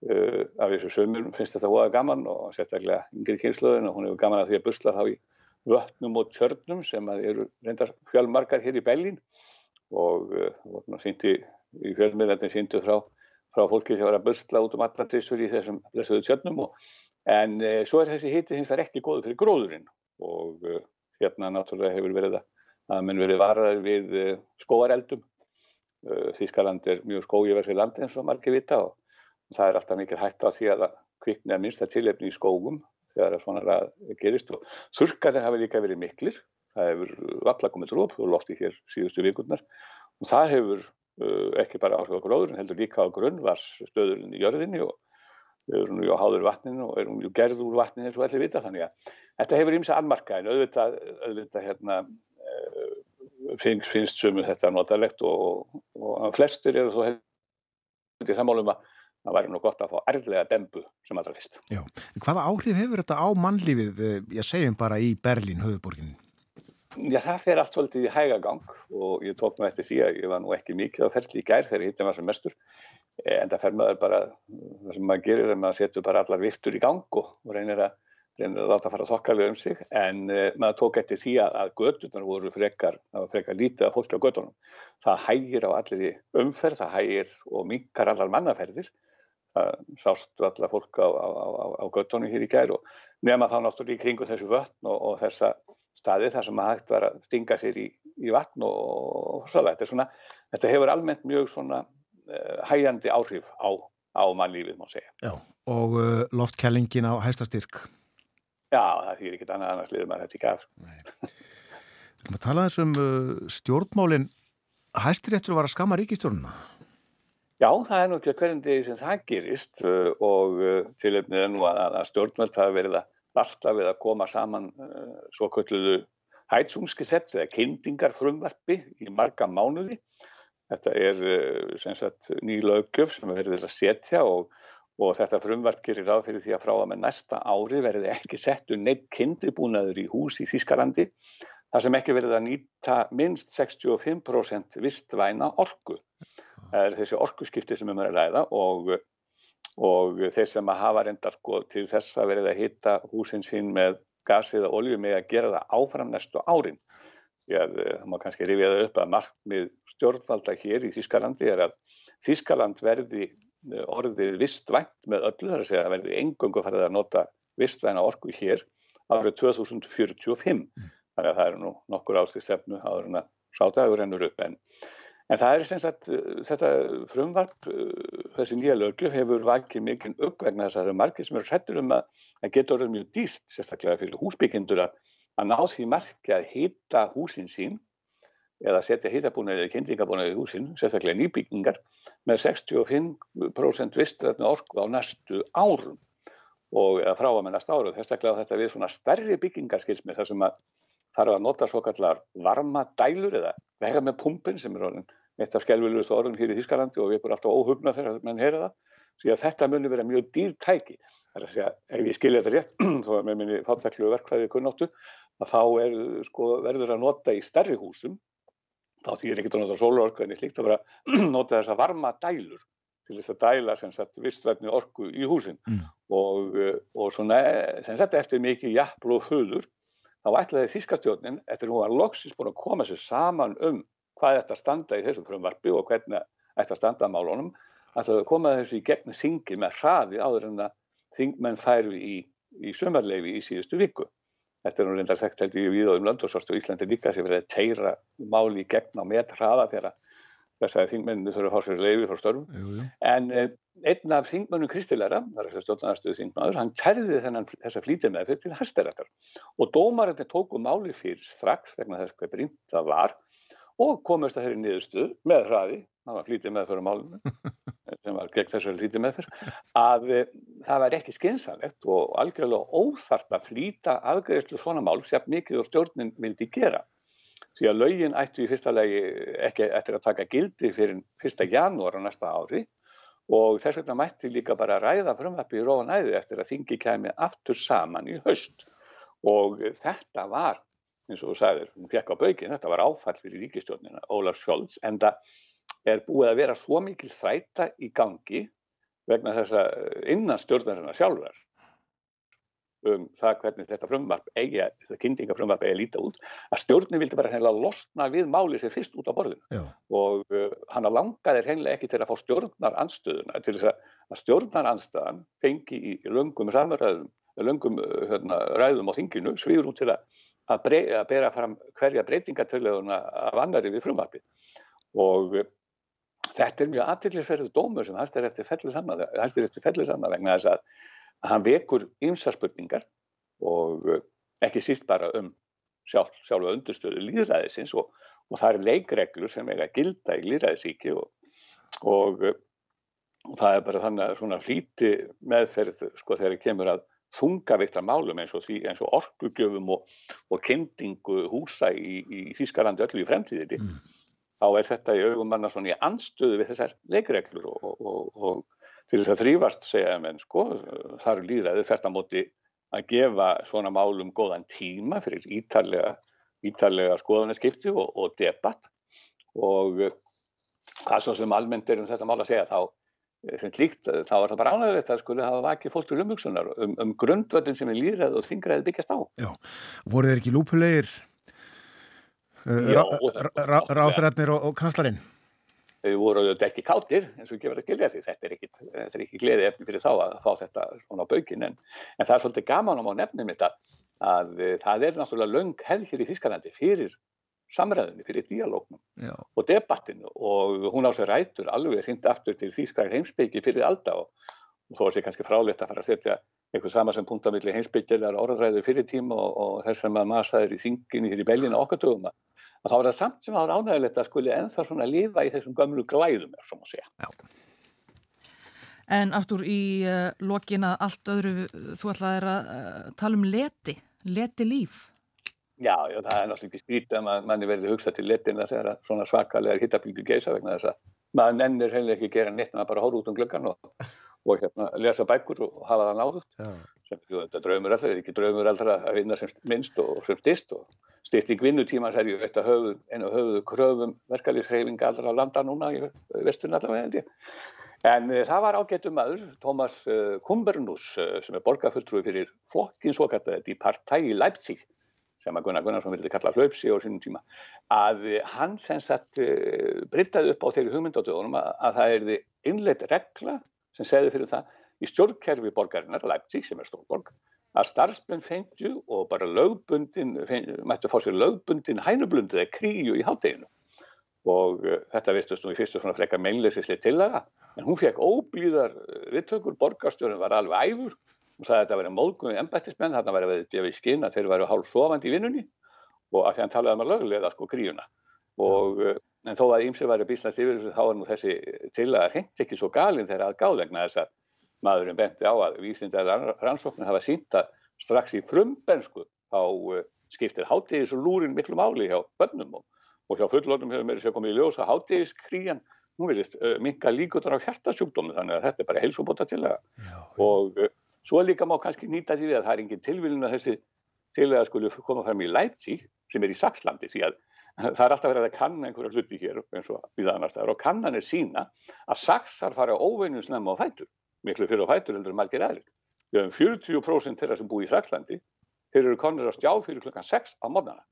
Uh, af þessu sömur finnst þetta óaða gaman og sérstaklega yngri kynnslöðin og hún hefur gaman að því að busla þá í vötnum og tjörnum sem eru reyndar fjölmarkar hér í Bellin og uh, sýndi í fjölmiðlandin sýndu frá, frá fólki sem var að busla út um alla trissur í þessum blessuðu tjörnum og En e, svo er þessi hiti hins vegar ekki góð fyrir gróðurinn og e, hérna náttúrulega hefur verið að, að menn verið varðar við e, skóareldum. Þískaland er mjög skóiversi land eins og margir vita og það er alltaf mikil hægt á því að kvikna minnsta tilefni í skógum þegar svona að gerist og þurrkarnir hafi líka verið miklir. Það hefur valla komið dróp og lofti hér síðustu vikurnar og það hefur ekki bara áhrif á gróðurinn heldur líka á grunnvarssstöðurinn í jörðinni og við erum nú á háður vatninu og erum gerð úr vatninu eins og allir vita þannig að þetta hefur ímsa anmarka en auðvitað, auðvitað hérna, finnst, finnst sömu þetta notalegt og, og flestir eru þó hefði sammálum að það væri nú gott að fá erðlega dembu sem allra fyrst. Já, hvaða áhrif hefur þetta á mannlífið, ég segjum bara í Berlín, höfuborginu? Já, það fer allt svolítið í hægagang og ég tók nú eftir því að ég var nú ekki mikið á ferli í gær þegar hittum var sem mestur en það fer maður bara, það sem maður gerir er maður setur bara allar viftur í gang og reynir að, reynir að láta fara þokkalið um sig en uh, maður tók eftir því að, að gödunar voru frekar, það var frekar lítið af fólki á gödunum. Það hægir á allir í umferð, það hægir og minkar allar mannaferðir. Það sást allar fólk á, á, á, á gödunum hér í gær og nema þá náttúrulega í kringu þessu vötn og, og þessa staði þar sem maður hægt var að stinga sér í, í vatn og, og svo þetta svona, þetta hefur almennt mjög svona hægjandi áhrif á, á mannlífið má segja. Já, og uh, loftkellingin á hæstastyrk. Já, það þýr ekkert annað annars liður maður þetta ekki af. Við erum að tala eins um uh, stjórnmálinn. Hæstiréttur var að skama ríkistjórnuna? Já, það er nú ekki hverjum degi sem það gerist uh, og tilöfnið er nú að, að stjórnmöld hafa verið að alltaf við að koma saman uh, svo kölluðu hætsungsgesett eða kyndingarfrumvarpi í marga mánuði. Þetta er sem sagt ný löggjöf sem verður að setja og, og þetta frumvarp gerir ráð fyrir því að frá að með næsta ári verði ekki settu neitt kyndibúnaður í hús í Þískalandi þar sem ekki verið að nýta minnst 65% vistvæna orku. Það er þessi orkuskipti sem við um erum að ræða og, og þeir sem að hafa reyndar sko, til þess að verið að hitta húsin sín með gasi eða olju með að gera það áfram næstu árin. Því að eh, það má kannski rifja það upp að markmið stjórnvalda hér í Þískalandi er að Þískaland verði eh, orðið vistvænt með öllu þar að segja að verði engungu farið að nota vistvæna orku hér árið 2045. Þannig að það eru nú nokkur ástið stefnu áður en að sátaður ennur upp en En það er sem sagt, þetta frumvarp, þessi nýja lögjöf hefur vakið mikinn upp vegna þess að það eru margir sem eru hrettur um að það getur mjög dýrt, sérstaklega fyrir húsbyggindur að, ná því margi að hýta húsin sín eða setja hýtabúnaðið eða kynlingabúnaðið í húsin, sérstaklega nýbyggingar, með 65% vistrætnu orku á næstu árum og frá að með næstu árum. Sérstaklega þetta við svona stærri byggingarskilsmið þar sem að þarf að nota svo kallar varma dælur eða vera með pumpin sem er orðin eitt af skjálfilegust orðin hér í Þískalandi og við erum alltaf óhugna þegar mann heyra það. Því að þetta muni vera mjög dýrtæki það er að segja, ef ég skilja þetta rétt <clears throat> þó að með minni fátæklu verkfæði kunnáttu að þá er, sko, verður að nota í stærri húsum. Þá þýðir ekki að nota sólorku en ég slíkt að vera <clears throat> nota þessa varma dælur til þess að dæla sem sagt vistverðni orku í húsin. Mm. og, og svona sem sagt eftir mikið jafnblóð föður þá ætlaði Þískastjórnin, eftir hún var loksins búin að koma sér saman um hvað þetta standa í þessu frumvarpi og hvernig þetta standa að málunum, ætlaði að koma þessu í gegn þingi með hraði áður en að þingmenn færu í, í sömarleifi í síðustu viku. Þetta er nú reyndar þekkt held ég við og um Löndarsvart og Íslandi líka sem verið að teira máli í gegn á met hraða þegar þess að þingmennu þurfa að fá sér leifi frá störfum. Jú, jú. En eh, einn af þingmennum Kristilæra, þar er stjórnarnarstöðu þingmaður, hann kærði þennan þessa flítið með fyrir til hæstirættar og dómarinn tóku máli fyrir strax vegna þess hvað brínt það var og komist að þeirri niðurstuð með hraði, það var flítið með fyrir málunum <laughs> sem var gegn þessari flítið með fyrir, að e, það var ekki skynsalegt og algjörlega óþart að flýta afgreðslu svona mál sem mikið og stjórnin vildi gera því að laugin ættu í fyrsta legi ekki eftir að taka gildi fyrir fyrsta janúar á næsta ári og þess vegna mætti líka bara ræða frumvarpi í róan æði eftir að þingi kemi aftur saman í höst og þetta var, eins og þú sagðir, hún fekk á baugin, þetta var áfall fyrir ríkistjónina, Ólaf Scholz, en það er búið að vera svo mikil þræta í gangi vegna þess að innan stjórnarina sjálfar um það hvernig þetta frumvarp eigi, þetta kynningafrumvarp eigi að líta út, að stjórnin vildi bara hreinlega losna við máli sem fyrst út á borðinu. Og uh, hann langaði hreinlega ekki til að fá stjórnar anstöðuna, til þess að stjórnar anstöðan fengi í löngum samræðum, löngum uh, hérna, ræðum á þinginu, svíður út til að, að, brey, að bera fram hverja breytingatöluðuna af annari við frumvarpi og uh, þetta er mjög aðtillisverðu dómur sem hæstir eftir fellur saman vegna þess að að hann vekur ymsa spurningar og eh, ekki síst bara um sjálf, sjálfa undurstöðu líðræðisins og, og það er leikreglur sem er að gilda í líðræðisíki og, og, eh, og það er bara þannig að svona flíti meðferð sko þegar það kemur að þungaviktar málum eins og, eins og orkugjöfum og kyndingu húsa í, í Þískarlandi öllu í fremtíðinni mm. þá er þetta í augum manna svona í anstöðu við þessar leikreglur og til þess að þrýfast segja menn sko, þar líðræði þetta móti að gefa svona málum góðan tíma fyrir ítalega, ítalega skoðanaskipti og, og debatt og það svo sem almennt er um þetta mál að segja þá sem líkt, þá er það bara ánægilegt að skuli hafa vakið fólkstur umhugsunar um, um grundvöldin sem er líðræð og þingræði byggjast á. Já, voru þeir ekki lúpulegir uh, ráðrætnir og, og kanslarinn? Þau voru auðvitað ekki káttir eins og gefur að gilja því þetta er ekki, þetta er ekki gleði efni fyrir þá að fá þetta svona á baukinn en, en það er svolítið gaman á nefnum þetta að eh, það er náttúrulega löng hefð hér í Þískalandi fyrir samræðinni, fyrir dialógnum Já. og debattinu og hún á sér rætur alveg hreint aftur til Þískar heimsbyggi fyrir alltaf og, og þó er sér kannski fráleitt að fara að setja eitthvað sama sem punktamilli heimsbyggjar orðræðu fyrir tíma og, og þess að maður í þinginu hér í beljina okkar tögum að og þá er það samt sem það er ánægilegt að skuli ennþá svona lifa í þessum gömlu glæðum er svona að segja. Já. En Artúr, í uh, lokin að allt öðru, þú ætlaðir að uh, tala um leti, leti líf. Já, já, það er náttúrulega ekki skrítið að man, manni verði hugsað til letina þegar að svona svakalegar hittablíku geisa vegna þess að maður nennir heimlega ekki að gera neitt en að bara hóra út um glöggan og, og hérna, lesa bækur og hafa það náðut Já. Sem þetta draumur allra, er ekki draumur allra að vinna sem minnst og sem styrst og styrting vinnutímans er ju eitt af höfuð, einu af höfuð kröfum verkalýsreifinga allra landa núna í vesturinn allavega held ég. En uh, það var ágættum maður, Thomas uh, Kumbernus, uh, sem er borgarfulltrúi fyrir flokkin svo kallaði Die Partei Leipzig, sem að Gunnar Gunnarsson vildi kalla hlaupsi á sínum tíma, að hann sem sagt uh, brittaði upp á þeirri hugmyndadöðunum að, að það erði innleitt regla sem segði fyrir það í stjórnkerfi borgarinnar, Leipzig sem er stórborg, að starfsmenn fengju og bara lögbundin, mættu fá sér lögbundin hænublundið eða kríu í hátteginu og uh, þetta virtust nú í fyrstu svona frekka meinleysisli tillaga en hún fekk óblíðar viðtökur, borgarstjórun var alveg æfur. Og sagði að þetta verið móðgum embættismenn, þarna verið að gefa í skinn að þeir væru hálf sofandi í vinnunni. Og að því hann talaði um að lögulega sko kríuna. Og uh, en þó að ýmsir væri bísnast yfir þessu þá er nú þessi tillaga hreint ekki svo galinn þegar að gáðlegna þess að maðurinn benti á að vísindar rannsóknir hafa sínt að strax í frumbensku þá uh, skiptir hátíðis og lúrin miklu máli hjá bönnum og, og hjá fullorðum hefur meiri sér komið í ljós að hátíðiskríjan nú verðist uh, minka líkutar á hjartasjúkdómi þannig að þetta er bara heilsubóta tillaga og uh, svo líka má kannski nýta því að það er engin tilvílun að þessi tillaga skulle koma fram í Leipzig sem er í Saxlandi því að það er alltaf verið að kanna einhverja hluti hér eins og við annars þar og kannan er sína að Saxar fara óveinum snemma á fætur miklu fyrir á fætur heldur en margir aðrir. Við höfum 40% þeirra sem búi í Saxlandi, þeir eru konur að stjá fyrir klukkan 6 á mornana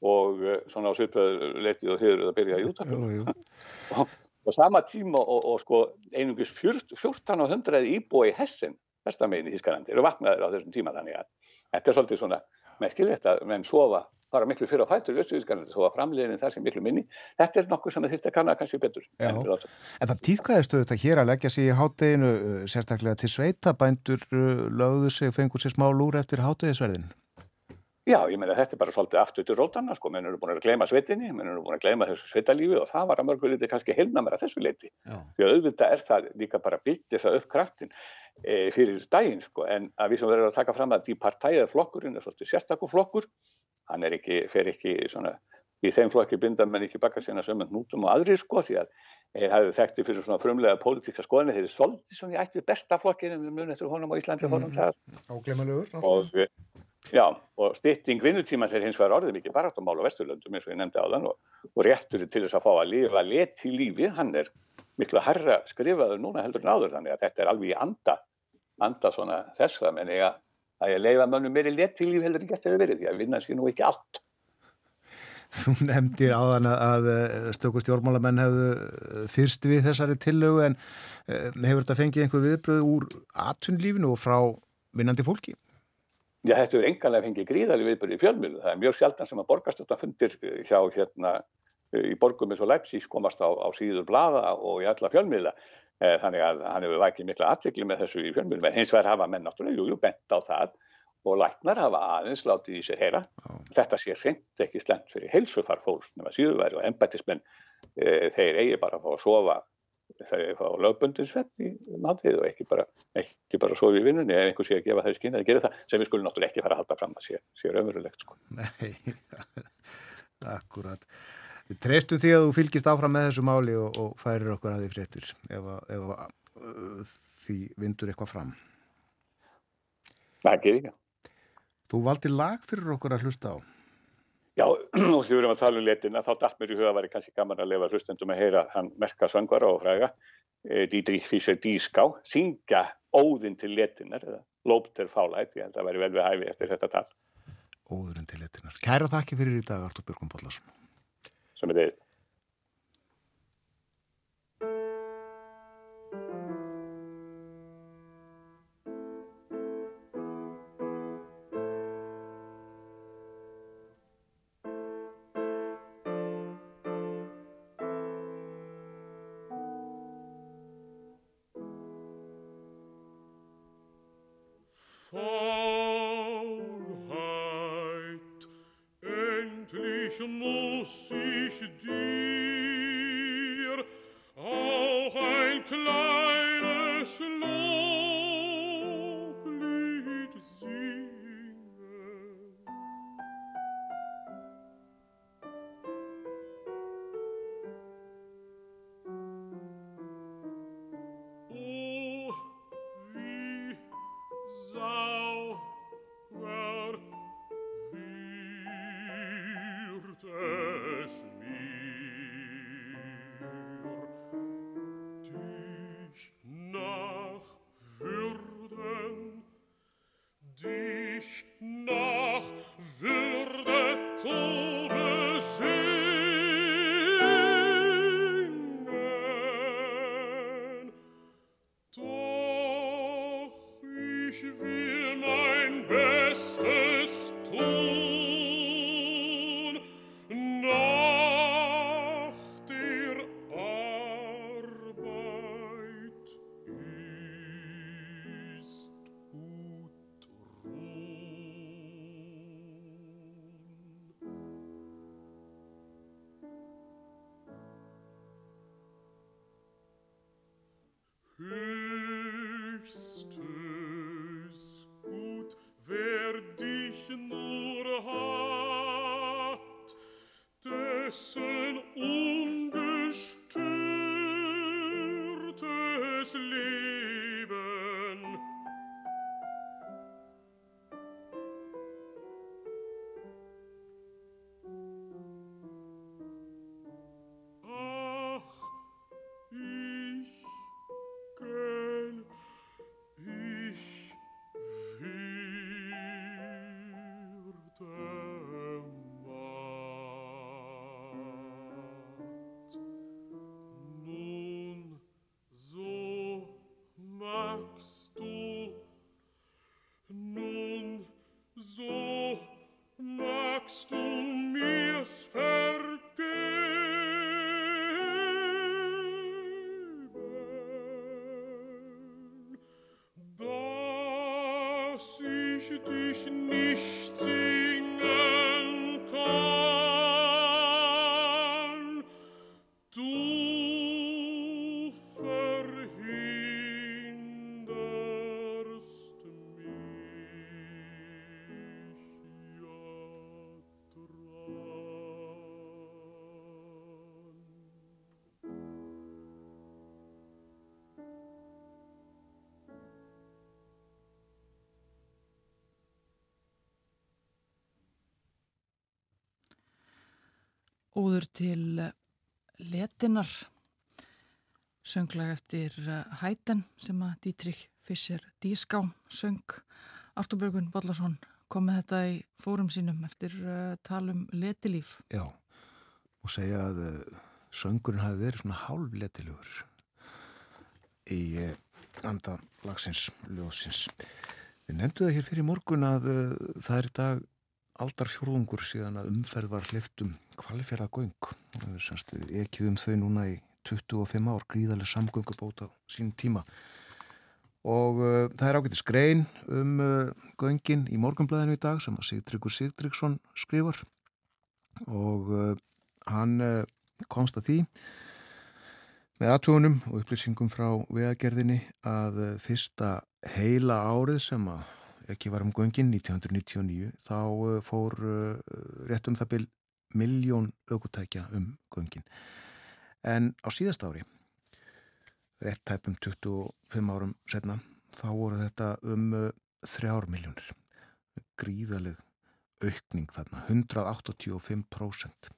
og uh, svona á svipaðu letið og þeir eru að byrja í útarpinu. <laughs> og, og sama tíma og, og sko einungis 1400 íbúi í Hessen, besta megin í Þískalandi, eru vaknaðir á þessum tíma þannig að þetta er svolítið svona merkilegt að menn sofa fara miklu fyrir á fætur í Östurískanandi svo að framleiðin þar sem miklu minni. Þetta er nokkuð sem þetta kannar kannski betur. Já. En það tíðkæðist auðvitað hér að leggja sig í hátteginu sérstaklega til sveita. Bændur lögðu sig fengur sér smá lúr eftir háttegisverðin Já, ég meina þetta er bara svolítið aftur til rótana sko, menn eru búin að gleyma sveitinni, menn eru búin að gleyma þessu sveitalífi og það var að mörgu liti kannski heilna mér að þessu leiti. Því að auðvitað er það líka bara byggt þess upp kraftin e, fyrir daginn sko, en að við sem verðum að taka fram að því partæðið flokkurinn er svolítið sérstakku flokkur, hann er ekki, fer ekki svona, í þeim flokki binda menn ekki baka sína sömund nútum og aðrir sko, því að þeir hafið þekkti fyrir svona frumlega pólitíksa skoðinni, þeir er svolítið svona í ættu besta flokkin en við munum eftir honum á Íslandi mm -hmm. og Já, og stytting vinnutímans er hins vegar orðið mikið baráttumál á Vesturlöndum eins og ég nefndi á þann og, og réttur til þess að fá að lifa let í lífi, hann er miklu harra skrifaður núna heldur en áður þannig að þetta er alveg í anda, anda svona þess að menn eiga að ég leifa mönnum meiri let í lífi heldur en gett hefur verið því að vinna sér nú ekki allt. Þú nefndir á þann að stöku stjórnmálamenn hefðu fyrst við þessari tillögu en hefur þetta fengið einhver viðbröð úr atvinnlífinu og frá vinnandi fólki? Já, þetta er enganlega fengið gríðali viðbyrði í fjölmiðlu. Það er mjög sjaldan sem að borgarstjórna fundir hjá hérna í borgum eins og Leipzig komast á, á síður blada og í alla fjölmiðla. Þannig að hann hefur vækið mikla aðtikli með þessu í fjölmiðlu. En hins vegar hafa menn náttúrulega, jú, jú, bent á það og læknar hafa aðeins látið í sér heyra. Já. Þetta sé hreint ekki slemt fyrir heilsufar fólks nema síðurværi og embættismenn e, þeir eigi bara að fá að sofa þegar fá lögbundin svepp í náttið og ekki bara, ekki bara sofi í vinnunni ef einhver sé að gefa þau skinn að gera það sem við skulum náttúrulega ekki fara að halda fram að sé, sé raunverulegt sko. Nei, <laughs> akkurat. Við treystum því að þú fylgist áfram með þessu máli og, og færir okkur að því fréttir ef, að, ef að, uh, því vindur eitthvað fram. Það gerir ekki. Þú valdi lag fyrir okkur að hlusta á. Já, <clears throat> og því við erum að tala um letina, þá dætt mér í huga að væri kannski gaman að lefa hlustendum að heyra hann merka svangvara og fræga, Dietrich Fischer-Dieskau, syngja óðinn til letinar, eða lópter fálætt, ég held að væri vel við hæfi eftir þetta tal. Óðurinn til letinar. Kæra þakki fyrir í dag, Artur Björgum Bóllarsson. Sem er þeir. seul dass ich dich nicht singen Óður til eh, letinar. Sönglag eftir Hæten sem að Dietrich Fischer Díská söng. Artur Björgun Bollarsson kom með þetta í fórum sínum eftir uh, talum letilíf. Já, og segja að uh, söngurinn hafi verið svona hálfletilegur í uh, anda lagsins, ljóðsins. Við nefndu það hér fyrir morgun að það er í dag aldar fjórðungur síðan að umferð var hliftum kvalifjörða göng. Semst við ekið um þau núna í 25 ár, gríðarlega samgöngubót á sínum tíma. Og uh, það er ágættis grein um uh, göngin í morgunblæðinu í dag sem að Sigtryggur Sigtryggsson skrifar og uh, hann uh, komst að því með aðtugunum og upplýsingum frá vegagerðinni að uh, fyrsta heila árið sem að ekki var um göngin 1999 þá uh, fór rétt um það byl miljón aukutækja um göngin. En á síðast ári rétt tæpum 25 árum setna þá voru þetta um uh, þrjár miljónir gríðaleg aukning þarna 185%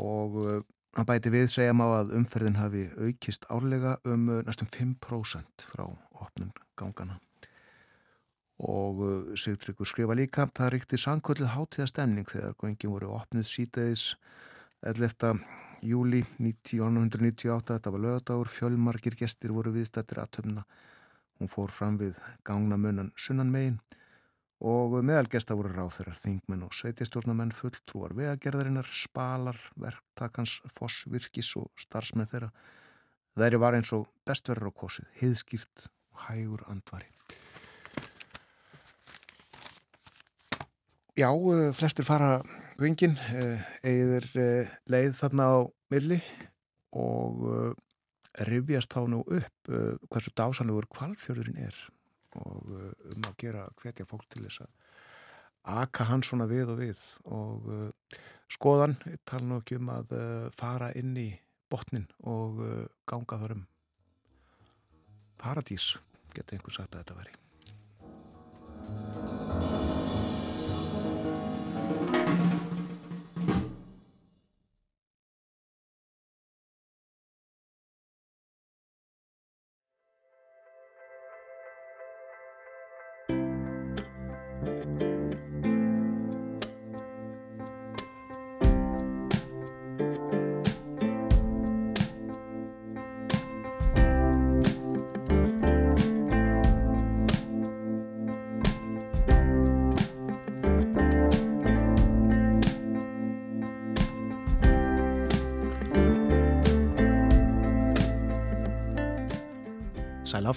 og hann bæti við segja má að umferðin hafi aukist árlega um uh, næstum 5% frá opnum gangana og uh, Sigtryggur skrifa líka það ríkti sannkvöldið hátíðastemning þegar göngin voru opnið síteðis 11. júli 1998, þetta var lögadagur fjölmargir gestir voru viðstættir að töfna hún fór fram við gangnamunnan sunnan megin og meðal gesta voru ráþeirar, þingmenn og sveitistjórnamenn fulltrúar vegagerðarinnar, spalar, verktakans, fossvirkis og starfsmenn þeirra. Þeirri var eins og bestverður á kosið, hiðskýrt og hægur andvari. Já, eh, flestir fara vingin, eigður leið þarna á milli og rifjast þá nú upp hversu dásanlegur kvalfjörðurinn er og um að gera hvetja fólk til þess að aka hann svona við og við og skoðan, ég tala nú ekki um að fara inn í botnin og ganga þar um. Paradís, geta einhvern sagt að þetta veri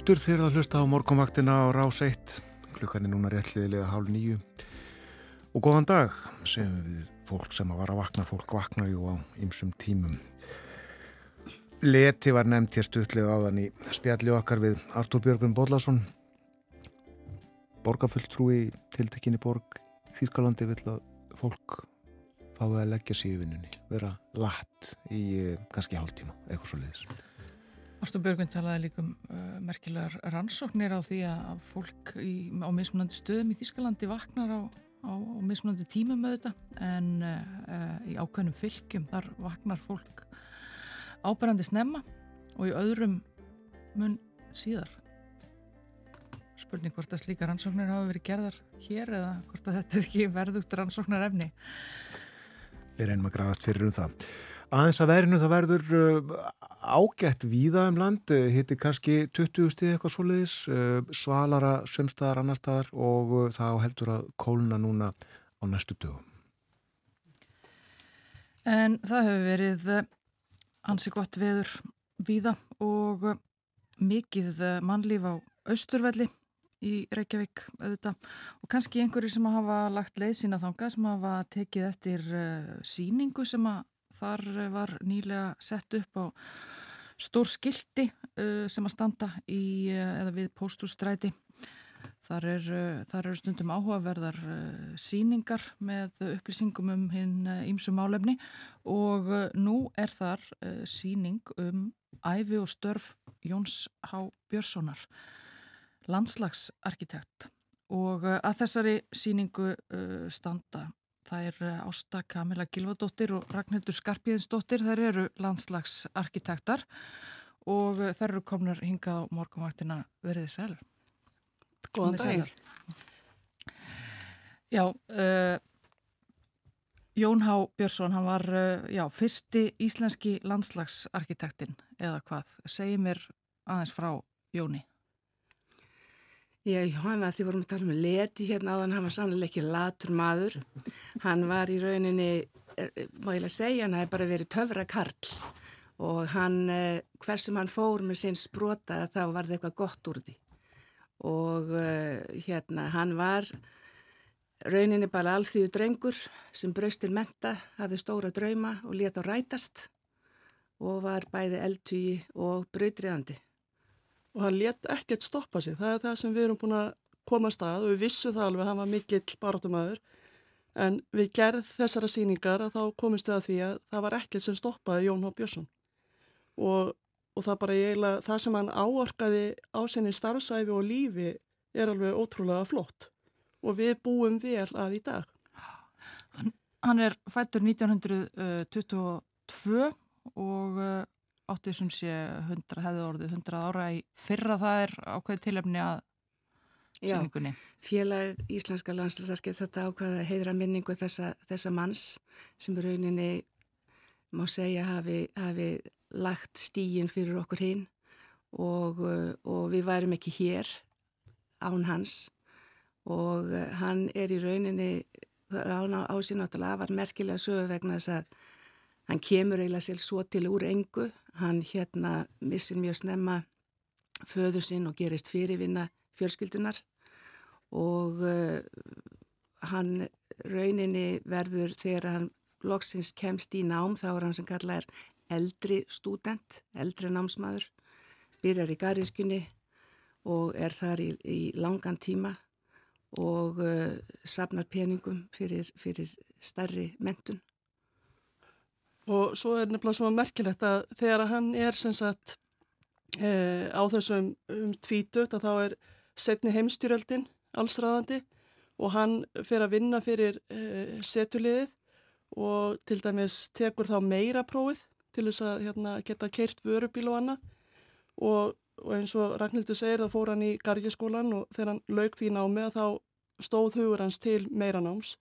Aftur þegar það hlusta á morgunvaktina á Rás 1 klukkan er núna réttliðilega hálf nýju og góðan dag sem við fólk sem að var að vakna. Fólk vakna jú á ymsum tímum. Leti var nefnt hér stuttlega áðan í spjalli okkar við Artúr Björgvin Bóllarsson borgarfulltrúi tiltekinni borg Þýrkalandi vill að fólk fáið að leggja sig í vinnunni vera latt í eh, kannski hálftíma eitthvað svo leiðis Ástu Björgvin talaði líka um uh, merkilegar rannsóknir á því að fólk í, á mismunandi stöðum í Þískalandi vaknar á, á, á mismunandi tímum með þetta en uh, uh, í ákveðnum fylgjum þar vaknar fólk áberandi snemma og í öðrum mun síðar. Spurning hvort að slíka rannsóknir hafa verið gerðar hér eða hvort að þetta er ekki verðugt rannsóknar efni. Við reynum að grafast fyrir um það. Aðeins að verinu það verður uh, ágætt víða um land, uh, hitti kannski 20 stíð eitthvað svoleiðis, uh, svalara sömstaðar annar staðar og uh, þá heldur að kóluna núna á næstu dögum. En það hefur verið eh, ansi gott veður víða og eh, mikið eh, mannlíf á austurvelli í Reykjavík auðvitað og kannski einhverju sem hafa lagt leið sína þanga sem hafa tekið eftir síningu sem að þar uh, var nýlega sett upp á stór skildi uh, sem að standa í eða við póstústræti Þar eru er stundum áhugaverðar síningar með upplýsingum um hinn ímsu uh, málefni. Og nú er þar síning um æfi og störf Jóns H. Björnssonar, landslagsarkitekt. Og að þessari síningu standa það er Ásta Kamila Gilvadóttir og Ragnhildur Skarpíðinsdóttir, þær eru landslagsarkitektar og þær eru komnar hingað á morgunvaktina veriði selur. Góðan dag. Já, uh, Jón H. Björnsson, hann var uh, já, fyrsti íslenski landslagsarkitektin eða hvað. Segji mér aðeins frá Jóni. Já, hann var því vorum að tala um leti hérna áðan, hann var sannlega ekki latur maður. Hann var í rauninni, má ég lega segja, hann hefði bara verið töfra karl og hann, uh, hversum hann fór með sinn sprota þá var það eitthvað gott úr því. Og uh, hérna hann var rauninni bara alþýðu drengur sem braust til menta, hafði stóra drauma og leta á rætast og var bæði eldtugi og brautriðandi. Og hann let ekkert stoppa sig, það er það sem við erum búin að koma að stað og við vissum það alveg, hann var mikill barátumæður en við gerð þessara síningar að þá komumst við að því að það var ekkert sem stoppaði Jón H. Björnsson og og það bara eiginlega, það sem hann áorkaði á senni starfsæfi og lífi er alveg ótrúlega flott og við búum vel að í dag. Hann, hann er fættur 1922 og uh, áttið sem sé 100, hefði orðið 100 ára í fyrra það er ákveðið tilefni að síningunni. Já, félag Íslenska landslagsarkið þetta ákveða heidra minningu þessa, þessa manns sem rauninni má segja hafi, hafi lagt stíin fyrir okkur hinn og, uh, og við værum ekki hér án hans. Og uh, hann er í rauninni á sín náttúrulega var merkilega sögu vegna þess að hann kemur eiginlega sér svo til úr engu. Hann hérna missir mjög snemma föður sinn og gerist fyrirvinna fjölskyldunar og uh, hann rauninni verður þegar hann loksins kemst í nám þá er hann sem kallað er eldri stúdent, eldri námsmaður, byrjar í garðirkjunni og er þar í, í langan tíma og uh, sapnar peningum fyrir, fyrir stærri mentun. Og svo er nefnilega svona merkilegt að þegar hann er sagt e, á þessum um tvítut að þá er setni heimstyrjöldin allsræðandi og hann fer að vinna fyrir e, setuliðið og til dæmis tekur þá meira prófið til þess að hérna, geta keirt vörubíl og annað og, og eins og Ragnhildur segir þá fór hann í gargiskólan og þegar hann lauk því námi þá stóð hugur hans til meira náms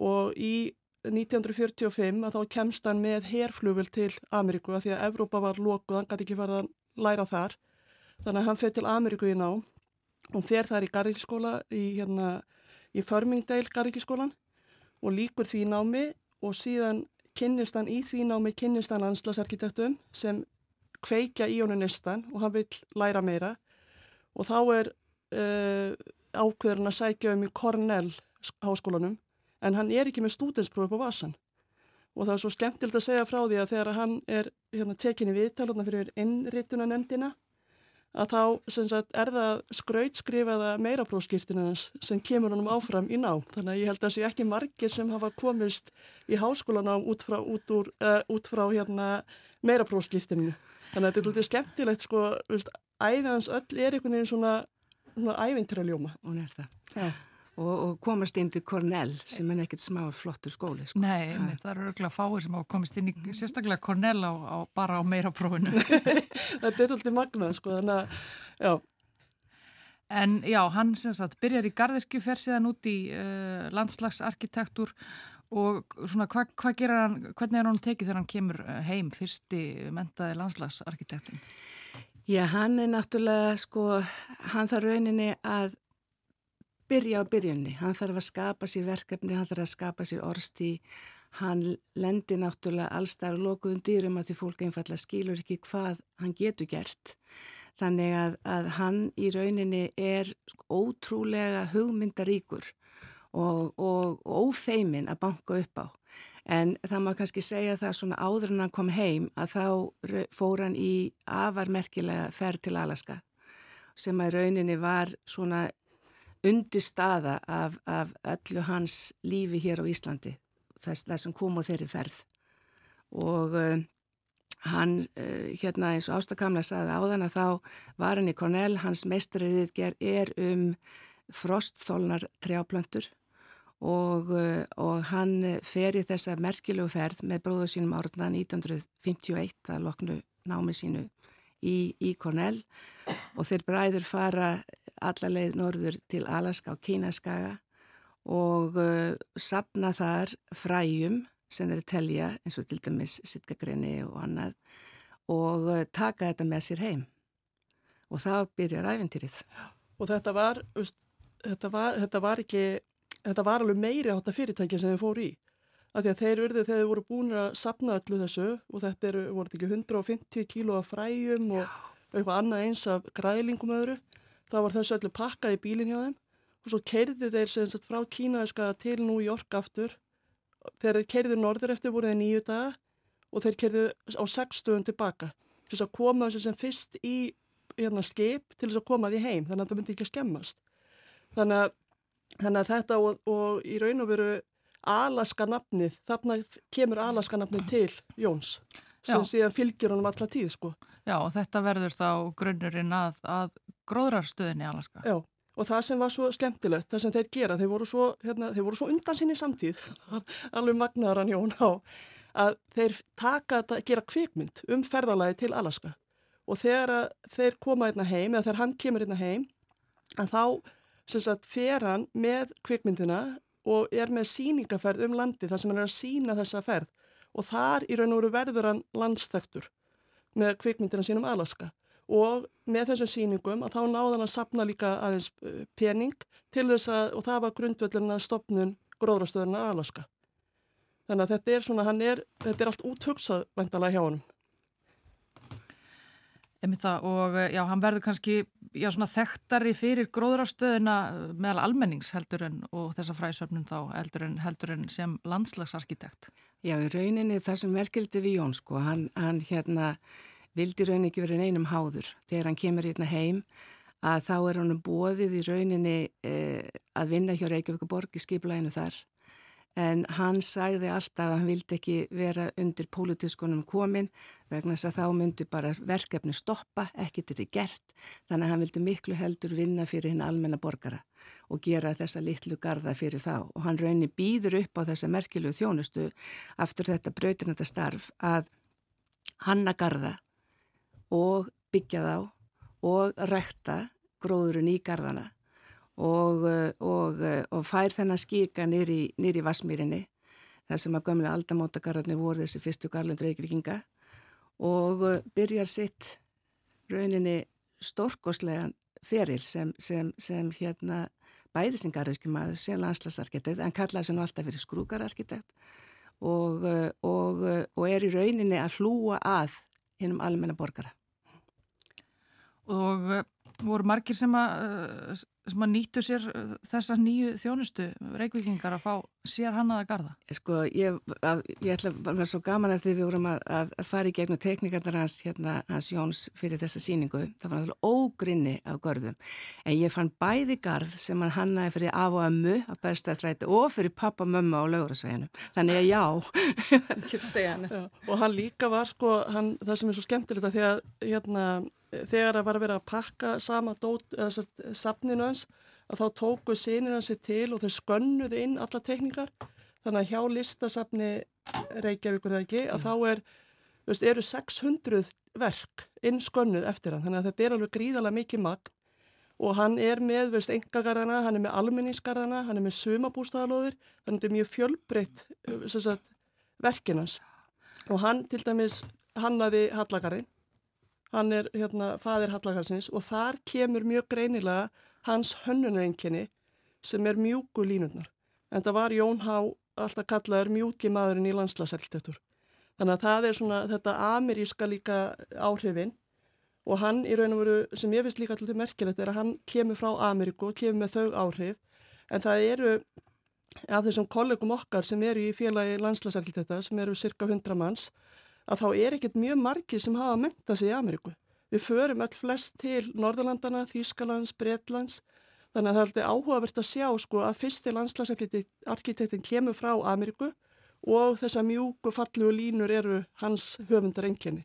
og í 1945 að þá kemst hann með herflugvel til Ameríku að því að Evrópa var lokuð, hann gæti ekki farið að læra þar. Þannig að hann fyrir til Ameríku í ná og fer þar í garðíkiskóla í, hérna, í Förmingdale garðíkiskólan og líkur því námi og síðan kynnist hann í því námi kynnist hann landslasarkitektum sem kveikja í honum nestan og hann vil læra meira. Og þá er uh, ákveðurinn að sækja um í Cornell háskólanum en hann er ekki með stúdensprófi på vasan og það er svo skemmtilt að segja frá því að þegar hann er hérna, tekinni viðtaluna fyrir innrituna nefndina að þá sagt, er það skrautskrifaða meiraprófskýrtina sem kemur honum áfram í ná. Þannig að ég held að það sé ekki margir sem hafa komist í háskólan á út frá, út úr, uh, út frá hérna, meiraprófskýrtinu. Þannig að þetta er lútið skemmtilegt sko, æðans öll er einhvern veginn svona, svona ævintraljóma. Er það. Já og, og komast inn til Cornell sem er ekkert smá flottur skóli sko. Nei, Nei, það eru örgulega fáið sem komist inn í sérstaklega Cornell á, á, bara á meira prófunu <laughs> Þetta er svolítið magnað sko þannig að, já En já, hann sem sagt byrjar í Garðirkju, fer síðan út í uh, landslagsarkitektur og svona hvað hva gerir hann, hvernig er hann tekið þegar hann kemur uh, heim fyrsti mentaði landslagsarkitektin? Já, hann er náttúrulega sko, hann þarf rauninni að byrja á byrjunni, hann þarf að skapa sér verkefni, hann þarf að skapa sér orsti, hann lendir náttúrulega allstar og lokuðum dýrum að því fólk einfallega skilur ekki hvað hann getur gert. Þannig að, að hann í rauninni er sko, ótrúlega hugmyndaríkur og, og, og ófeimin að banka upp á. En það má kannski segja það svona áður en hann kom heim að þá fór hann í afarmerkilega ferð til Alaska sem að rauninni var svona undir staða af, af öllu hans lífi hér á Íslandi þess, þess sem kom á þeirri ferð. Og uh, hann uh, hérna eins og Ástakamla saði áðan að þá var hann í Cornell, hans meistarriðið er um frostþólnar trjáplöntur. Og, uh, og hann fer í þessa merkilegu ferð með bróðu sínum árunna 1951 að loknu námi sínu í, í Cornell. og þeir bræður fara alla leið norður til Alaska og Kínaskaga og uh, sapna þar fræjum sem þeir telja eins og til dæmis sittgagreni og annað og uh, taka þetta með sér heim og þá byrjar æfintýrið. Og þetta var, veist, þetta var, þetta var ekki, þetta var alveg meiri átt að fyrirtækja sem þeir fóru í. Af því að þeir urðu þegar þeir voru búin að sapna öllu þessu og þetta eru, voru ekki 150 kíló af fræjum og eitthvað annað eins af græðlingum öðru. Þá var þessu öllu pakkað í bílinn hjá þeim. Og svo kerði þeir sem sagt frá Kínaðiska til New York aftur. Þegar þeir kerði norður eftir voru þeir nýju daga og þeir kerði á sex stöðun tilbaka til þess að koma þessu sem fyrst í hérna, skip til þess að koma því heim þannig að það myndi ekki að skemmast. Þannig að, þannig að þetta og, og í raun og veru Alaska nafnið, þarna kemur Alaska nafnið til Jóns sem Já. síðan fylgjur honum alla tíð sko. Já og þetta verður þá grunnurinn að, að gróðrarstöðinni Alaska. Já og það sem var svo skemmtilegt, það sem þeir gera, þeir voru svo, hérna, þeir voru svo undan sinni samtíð, <laughs> alveg magnaðar hann Jón á, að þeir taka þetta, gera kvikmynd um ferðalagi til Alaska og þegar þeir koma einna heim, eða þegar hann kemur einna heim, að þá sem sagt fer hann með kvikmyndina og er með síningaferð um landi þar sem hann er að sína þessa ferð og þar í raun og veru verður hann landstæktur með kvikmyndina sínum Alaska og með þessum síningum að þá náðan að sapna líka aðeins uh, pening til þess að, og það var grundvöldin að stopnun gróðrastöðunar Alaska. Þannig að þetta er svona, hann er, þetta er allt úthugsað væntalega hjá honum. Emið það og uh, já, hann verður kannski já, svona þekktari fyrir gróðrástöðina meðal almennings heldur en og þessa fræðsöfnum þá heldur en, heldur en sem landslagsarkitekt. Já, í rauninni það sem merkildi við Jón sko, hann, hann hérna vildi rauninni ekki verið einum háður þegar hann kemur hérna heim að þá er hann bóðið í rauninni eh, að vinna hjá Reykjavík borg í skiplæginu þar en hann sagði alltaf að hann vildi ekki vera undir pólitískunum komin vegna þess að þá myndi bara verkefni stoppa, ekki til því gert, þannig að hann vildi miklu heldur vinna fyrir hinn almenna borgara og gera þessa litlu garda fyrir þá. Og hann raunni býður upp á þessa merkilu þjónustu aftur þetta brautinanda starf að hanna garda og byggja þá og rekta gróðurinn í gardana og, eh, og, eh, og fær þennan skika nýri í Vasmýrinni þar sem að gömlega aldamótagararnir voru þessi fyrstu garlund reykvikinga og eh, byrjar sitt rauninni storkoslegan feril sem, sem, sem hérna bæðisingararkjumadur sem landslasarkitekt en kallaði sér nú alltaf fyrir skrúkararkitekt og, og, og er í rauninni að hlúa að hinnum almenna borgara. Og voru margir sem að, sem að nýttu sér eh, þessa nýju þjónustu reykvikingar að fá sér hannaða garda? Sko, ég, að, ég ætla að vera svo gaman að því við vorum að, að fara í gegnum teknikarnar hans, hérna, hans Jóns fyrir þessa síningu. Það var náttúrulega ógrinni af görðum. En ég fann bæði garð sem hann hannaði fyrir af og ömmu að berstaðsræti og fyrir pappa, mömmu og laugurasveginu. Þannig að já, <laughs> er ekki að segja hann. Og hann líka var sko, hann, það sem er svo skemmtilegt að því að hérna þegar það var að vera að pakka sama dót, safninu hans að þá tóku sínir hans til og þau skönnuði inn alla tekníkar þannig að hjá listasafni Reykjavíkur eða ekki að mm. þá er, veist, eru 600 verk inn skönnuð eftir hann. Þannig að þetta er alveg gríðalega mikið magn. Og hann er með veist, engagarðana, hann er með almenningsgarðana, hann er með sumabústaðalóðir þannig að þetta er mjög fjölbreytt verkinans og hann til dæmis hannaði Hallagarðin hann er hérna fadir Hallakarsins og þar kemur mjög greinilega hans hönnunareinkenni sem er mjúku línundnar. En það var Jón Há alltaf kallaður mjúki maðurinn í landslagsarkitektur. Þannig að það er svona þetta ameríska líka áhrifin og hann í raun og veru sem ég finnst líka alltaf merkilegt er að hann kemur frá Ameríku og kemur með þau áhrif en það eru af þessum kollegum okkar sem eru í félagi landslagsarkitekta sem eru cirka 100 manns að þá er ekkert mjög margir sem hafa mentað sig í Ameríku. Við förum öll flest til Norðurlandana, Þýskalands, Breitlands, þannig að það er alltaf áhugavert að sjá sko að fyrsti landslagsarkitektin kemur frá Ameríku og þessa mjúku fallu og línur eru hans höfundar enginni.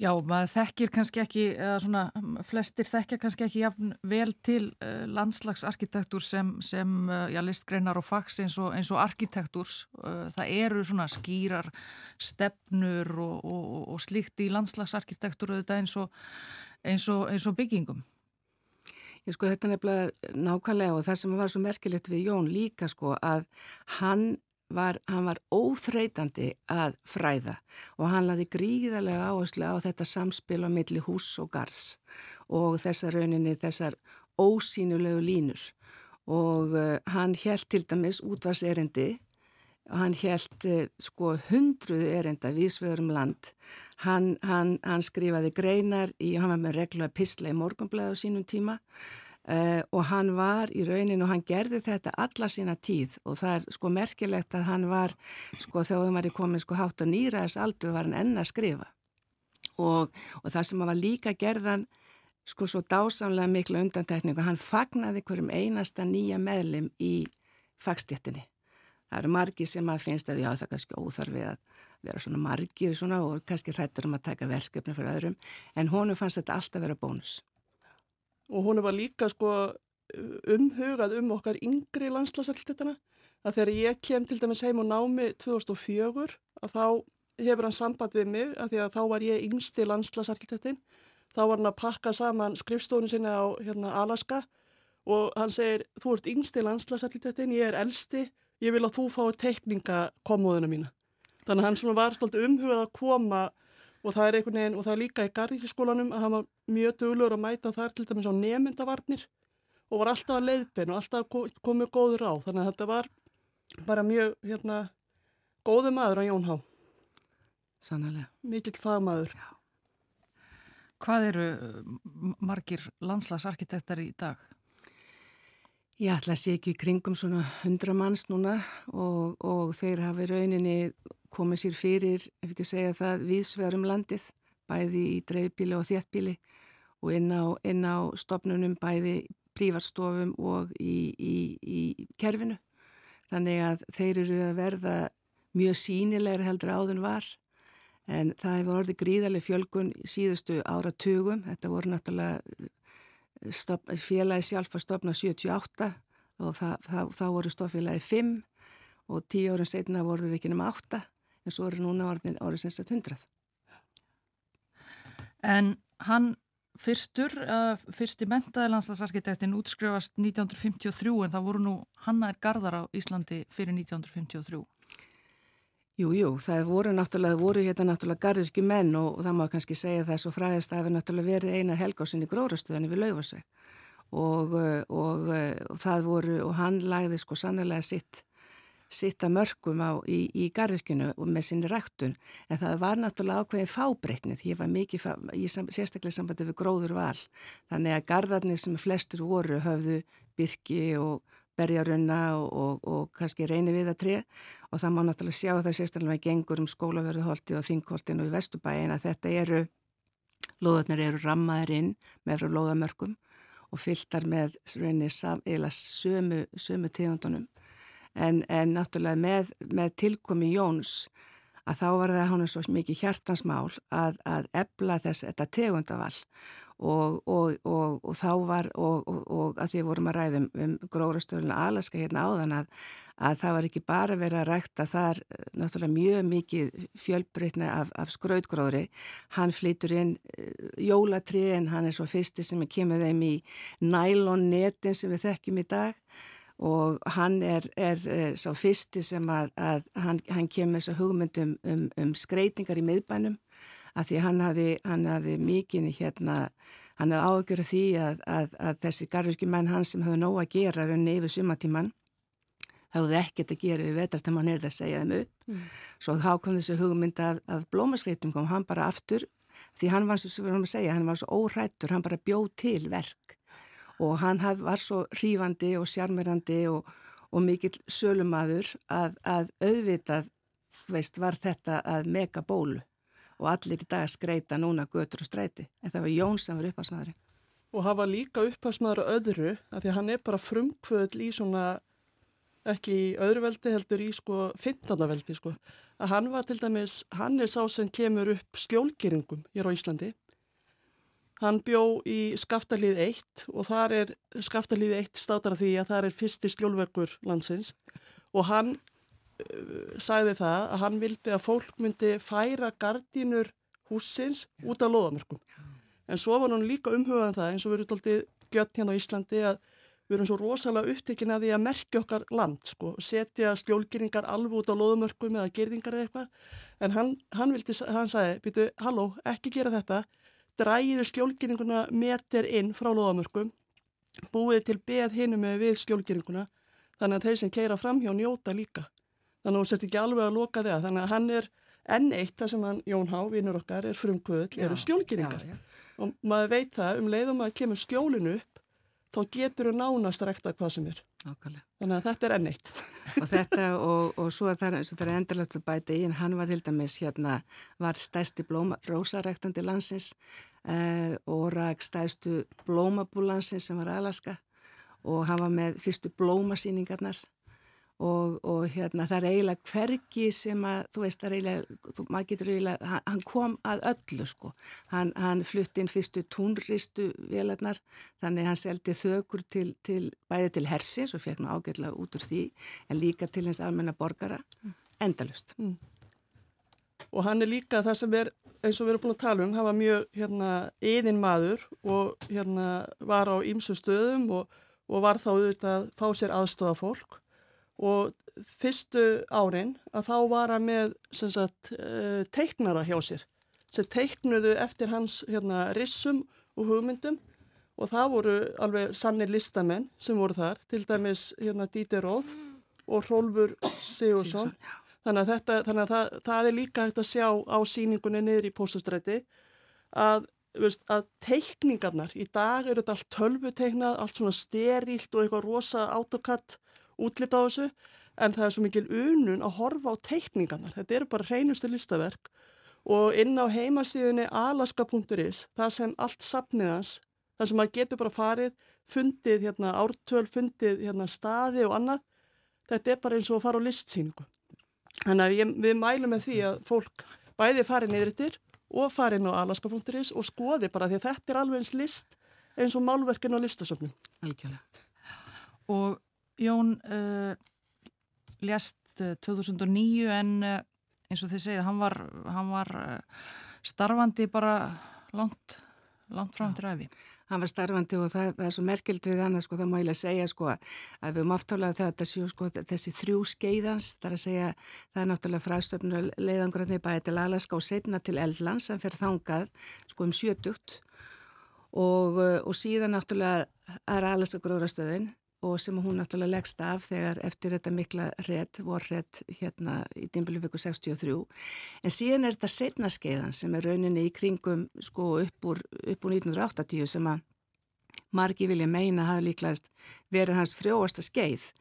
Já, maður þekkir kannski ekki, eða svona flestir þekkja kannski ekki jafn vel til uh, landslagsarkitektúr sem, sem uh, já, listgreinar og fags eins og, og arkitektúrs. Uh, það eru svona skýrar stefnur og, og, og slíkt í landslagsarkitektúr eins, eins, eins og byggingum. Ég sko þetta nefnilega nákvæmlega og það sem var svo merkilegt við Jón líka sko að hann var, hann var óþreytandi að fræða og hann laði gríðarlega áherslu á þetta samspil á milli hús og gars og þessar rauninni, þessar ósýnulegu línur. Og uh, hann held til dæmis útvars erindi og hann held uh, sko hundruðu erinda viðsvegurum land. Hann, hann, hann skrifaði greinar í, hann var með reglu að pisla í morgunblæðu sínum tíma Uh, og hann var í rauninu og hann gerði þetta alla sína tíð og það er sko merkilegt að hann var sko þegar hann var í komin sko hátt og nýra þess aldur var hann enn að skrifa. Og, og það sem hann var líka gerðan sko svo dásamlega miklu undantekningu hann fagnaði hverjum einasta nýja meðlim í fagstjettinni það eru margi sem að finnst að já það er kannski óþarfið að vera svona margir svona og kannski hrættur um að taka verkefni fyrir öðrum en honum fannst þetta alltaf vera bónus og hún var líka sko umhugað um okkar yngri landslagsarkitektina að þegar ég kem til dæmis heim og námi 2004 að þá hefur hann samband við mig að því að þá var ég yngsti landslagsarkitektin þá var hann að pakka saman skrifstónu sinna á hérna, Alaska. Og hann segir þú ert yngsti landslagsarkitektin, ég er elsti ég vil að þú fái teikninga komóðuna mína. Þannig að hann var umhugað að koma og það er einhvern veginn, og það er líka í garðíkiskólanum að hann var mjög döglegur að mæta þar til dæmis á nemyndavarnir og var alltaf að leiðbein og alltaf komið góður á, þannig að þetta var bara mjög, hérna góðu maður á Jón Há Sannlega Mikill fagmaður. Já. Hvað eru margir landslagsarkitektar í dag? Ég ætla að sé ekki kringum svona hundra manns núna og, og þeir hafi rauninni komið sér fyrir, ef ekki segja það, viðsvegarum landið, bæði í dreifbíli og þéttbíli og inn á, inn á stopnunum bæði prívarstofum og í, í, í kerfinu. Þannig að þeir eru að verða mjög sínilegur heldur áðun var en það hefur orðið gríðarlega fjölgun síðustu áratugum. Þetta voru náttúrulega félagi sjálf að stopna 78 og þá voru stofnfélagi 5 og 10 árið setna voru það ekki nema 8 en svo eru núna orðin árið senst að 100. En hann fyrstur, uh, fyrsti mentaði landslagsarkitektin útskrifast 1953 en það voru nú hannaðir gardar á Íslandi fyrir 1953. Jú, jú, það voru náttúrulega, voru hérna náttúrulega garðirki menn og, og það má kannski segja það svo fræðist að það hefur náttúrulega verið einar helgásinni gróðrastöðinni við Laufasveg og, og, og það voru, og hann lagði sko sannlega sitt, sitt að mörgum á í, í garðirkinu og með sinni ræktun, en það var náttúrulega ákveðin fábreytnið, ég var mikið, ég sam, sérstaklega sambandi við gróður val, þannig að garðarnir sem flestur voru höfðu byrki og berjarunna og, og, og kannski reyni við að tre og það má náttúrulega sjá það sérstaklega með gengur um skólaverðuholti og þingholtin og í vestubæin að þetta eru, lóðarnir eru rammaðir inn með frá lóðamörkum og fylltar með reyni sam, sömu, sömu tegundunum en, en náttúrulega með, með tilkomi Jóns að þá var það hann svo mikið hjartansmál að, að ebla þess þetta tegundavall og, og, og, og þá var og að því vorum að ræðum um gróðrastöðuna Alaska hérna áðan að, að það var ekki bara verið að rækta þar eh, náttúrulega mjög mikið fjölbreytna af, af skrautgróðri. Hann flytur inn uh, jólatri en hann er svo fyrsti sem er kemur þeim í nælonnetin sem við þekkjum í dag og hann er, er, er svo fyrsti sem að, að hann, hann kemur þessu hugmyndum um, um skreitingar í miðbænum að því hann hafi, hann hafi mikið hérna, hann hafi ágjörð því að, að, að þessi garfíski menn hann sem hafi nóg að gera raunni yfir sumatíman hafði ekkert að gera við vetartamann er það að segja þeim upp mm. svo þá kom þessu hugmynd að, að blómaskreitum kom hann bara aftur því hann var svo, segja, hann var svo órættur hann bara bjóð til verk og hann haf, var svo hrífandi og sjarmirandi og, og mikill sölumadur að, að auðvitað veist, var þetta að mega bólu og allir í dag skreita núna götur og streiti en það var Jón sem var upphásmaðurinn. Og hafa líka upphásmaður öðru af því að hann er bara frumkvöðl í svona ekki í öðru veldi heldur í sko 15. veldi sko að hann var til dæmis, hann er sá sem kemur upp skjólgeringum hér á Íslandi hann bjó í skaftalíð 1 og þar er skaftalíð 1 státar því að það er fyrsti skjólverkur landsins og hann Eh, sagði það að hann vildi að fólk myndi færa gardínur húsins út af loðamörkum. En svo var hann líka umhugað um það eins og við erum alltaf gött hérna á Íslandi að við erum svo rosalega upptekinn að því að merkja okkar land sko, setja skjólgeringar alveg út á loðamörkum eða gerðingar eða eitthvað. En hann, hann, vildi, hann sagði, býtu, halló, ekki gera þetta, dræðu skjólgeringuna meter inn frá loðamörkum, búið til beð hinum með við skjólgeringuna, þannig að þeir sem keira fram hjá njóta líka. Þannig að hún sett ekki alveg að loka það þannig að hann er enn eitt það sem hann, Jón Há, vinnur okkar, er frumkvöld, eru skjólkýringar og maður veit það um leiðum að kemur skjólinu upp þá getur þú nánast að rekta hvað sem er. Ákvæmlega. þannig að þetta er enn eitt. Og þetta og, og svo er það er endurlegt að bæta í en hann var til dæmis hérna var stæsti blóma rósarektandi landsins eh, og ræk stæstu blómabúlansins sem var Alaska. Og hann var með fyrstu blómasýningarnar og, og hérna það er eiginlega hvergi sem að þú veist það er eiginlega, þú, maður getur eiginlega hann, hann kom að öllu sko. Hann, hann flutti inn fyrstu túnristu velarnar, þannig hann seldi þökur til, til, bæði til hersins og fekk nú ágætlega út úr því en líka til hins almenna borgara endalust mm. og hann er líka það sem er eins og við erum búin að tala um, hann var mjög hérna eðin maður og hérna var á ýmsu stöðum og, og var þá auðvitað að fá sér aðstofa fólk og fyrstu árin að þá var hann með sagt, eh, teiknara hjá sér sem teiknuðu eftir hans hérna, rissum og hugmyndum. Og það voru alveg sannir listamenn sem voru þar, til dæmis hérna, Díti Róð og Rólfur Sigursson þannig að, þetta, þannig að það, það er líka hægt að sjá á síningunni niður í póstastræti að veist, að teikningarnar, í dag eru þetta allt tölvuteiknað, allt svona sterilt og eitthvað rosa autokatt útlitt á þessu, en það er svo mikil unun að horfa á teikningarnar. Þetta eru bara hreinustu listaverk og inn á heimasíðinni alaska.is, það sem allt sapniðans, það sem maður getur bara farið, fundið hérna ártöl, fundið hérna staði og annað, þetta er bara eins og að fara á listsýningu. Þannig að ég, við mælum með því að fólk bæði farið neyðrittir og farið inn á alaska.is og skoði bara því að þetta er alveg eins list eins og málverkin á listasöfnum. Algjörlega. Og Jón uh, lést uh, 2009 en uh, eins og þið segið, hann var, hann var uh, starfandi bara langt, langt fram til ræfi. Hann var starfandi og það, það er svo merkild við hann að sko það má ég að segja sko að við höfum aftálega það að þetta séu sko þessi þrjú skeiðans, það er að segja það er náttúrulega fræstöfnu leiðangröðni bæði til Alaska og setna til Eldlands sem fer þangað sko um sjötugt. Og, og síðan náttúrulega er Alaska gróðrastöðin og sem hún náttúrulega leggst af þegar eftir þetta mikla rétt, vorrétt hérna í Dimbilvíku 63 en síðan er þetta setna skeiðan sem er rauninni í kringum sko upp úr, upp úr 1980 sem að margi vilja meina hafa líklegast verið hans frjóasta skeið.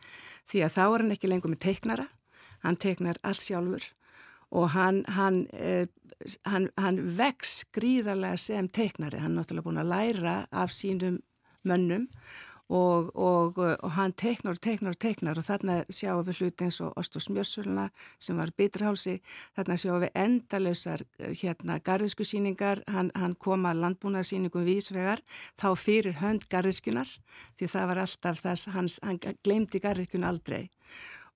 Því að þá er hann ekki lengur með teiknara hann teiknar allt sjálfur og hann, hann, eh, hann, hann vex gríðarlega sem teiknari, hann er náttúrulega búin að læra af sínum mönnum Og, og, og hann teiknar og teiknar og teiknar og þarna sjáum við hluti eins og Ost og Smjörsöluna sem var biturhálsi, þarna sjáum við endalösar hérna garðiskusýningar, hann, hann kom að landbúnarsýningum vísvegar þá fyrir hönd garðiskunar því það var alltaf þess, hans, hann glemdi garðiskun aldrei.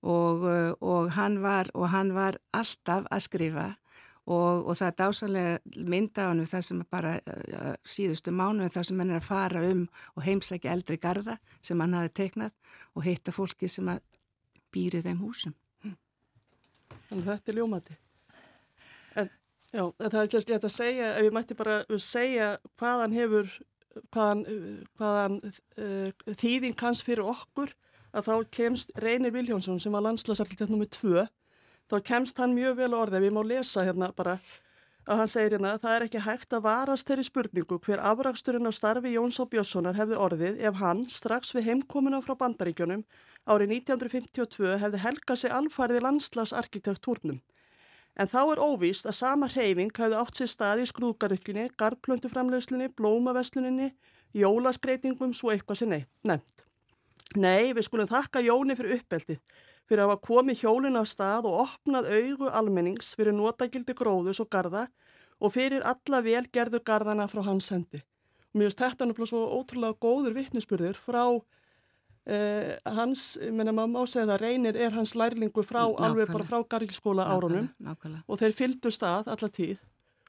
Og, og, hann var, hann var alltaf að skrifa Og, og það er dásanlega mynda á hann þar sem bara uh, síðustu mánu þar sem hann er að fara um og heimsækja eldri garda sem hann hafi teiknað og hitta fólki sem að býri þeim húsum. Þannig að þetta er ljómati. En já, það er ekki að segja, ef ég mætti bara segja hvaðan hefur, hvaðan, hvaðan uh, þýðing hans fyrir okkur, að þá kemst Reynir Viljónsson sem var landslagsarkitekt nummið tvö þá kemst hann mjög vel orðið, við má lesa hérna bara að hann segir hérna það er ekki hægt að varast þeirri spurningu hver afraksturinn á starfi Jóns á Björnssonar hefði orðið ef hann strax við heimkomuna frá bandaríkjunum árið 1952 hefði helgað sig alfarið í landslagsarkitektúrnum. En þá er óvíst að sama hreyfing hefði átt sér stað í skrúðgarðukinni, garðplöntuframlöðslunni, blómavesluninni, jólaskreitingum svo eitthvað sem nefnt. Nei, við skulum þakka Jóni fyrir uppeldið fyrir að hafa komið hjólun af stað og opnað augu almennings fyrir notagildi gróðus og garda og fyrir alla velgerðu garðana frá hans hendi. Og mér finnst þetta náttúrulega svo ótrúlega góður vittnisspurður frá eh, hans, menna maður má segja það, reynir er hans lærlingu frá nákvæmlega. alveg bara frá gargilskóla árunum nákvæmlega. og þeir fylgdu stað alla tíð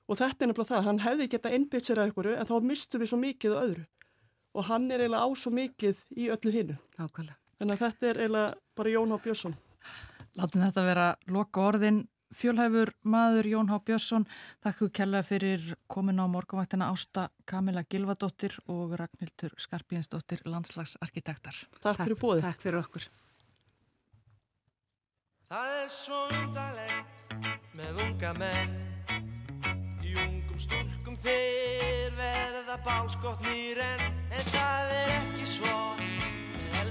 og þetta er nefnilega það, hann hefði geta innbytt sér að ykkur en þá mistu við svo mikið öðru og hann er eiginlega á svo mikið í öllu hinnu. Nákvæmlega. Þannig að þetta er eiginlega bara Jón H. Björnsson. Látum þetta vera loka orðin. Fjölhæfur maður Jón H. Björnsson, þakku kella fyrir komin á morgunvættina Ásta Kamila Gilvadóttir og Ragnhildur Skarpínsdóttir, landslagsarkitektar. Takk fyrir bóðið. Takk fyrir okkur. Það er svo undarlegt með unga menn Í ungum stúlkum þeir verða bálskotnir en En það er ekki svo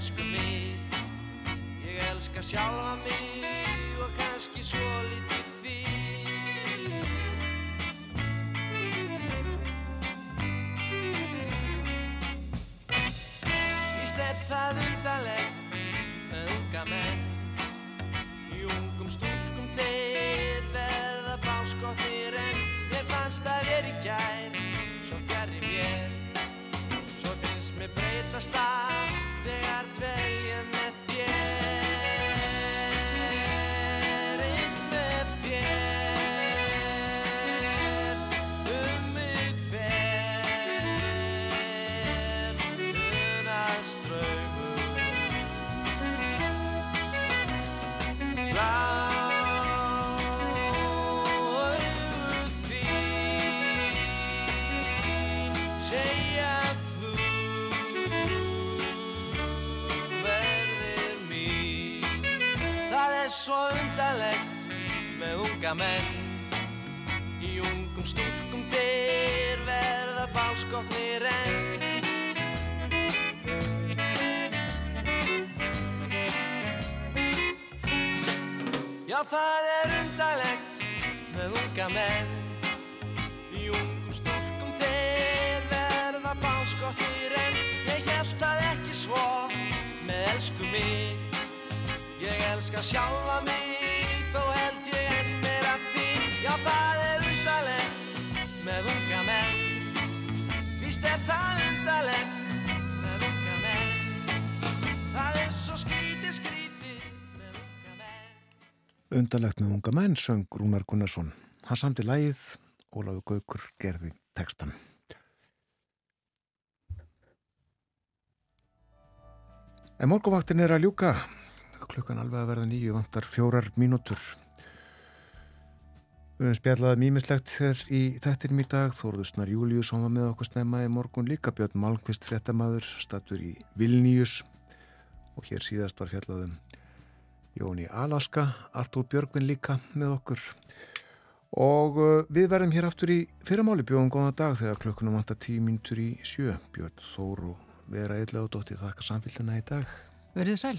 elsku mig. Ég elska sjálfa mig og kannski svo lítið þig. Víst er það undarlegt með unga menn. Í ungum stúlkum þeir verða bálskotnir en mér fannst að vera í gær. Svo fjarr í mér Svo finnst mér breytast allt menn Í ungum stúlkum þeir verða bálskotnir enn. Já, það er undalegt með unga menn. Í ungum stúlkum þeir verða bálskotnir en Ég held að ekki svo með elsku mig. Ég elska sjálfa mig þó held ég enn Já, það er undalegt með unga menn Víst er það undalegt með unga menn Það er svo skrítið skrítið Undalegt með unga menn, söng Rúnar Gunnarsson. Hann samti lægið, Ólafur Gaukur gerði textan. En morgunvaktin er að ljúka. Klukkan alveg að verða nýju, vantar fjórar mínútur. Við höfum spjallaði mýmislegt hér í þettinum í dag. Þóruðusnar Júliusson var með okkur snemma í morgun. Líka. Björn Malmqvist fréttamaður, statur í Vilnius og hér síðast var fjallaðum Jóni Alaska, Artúr Björgvin líka með okkur. Og uh, við verðum hér aftur í fyrramáli bjóðum góða dag þegar klukkunum vantar tíu mínutur í sjö. Björn Þóru vera eitthvað og dótti þakka samfélgina í dag. Verðið sæl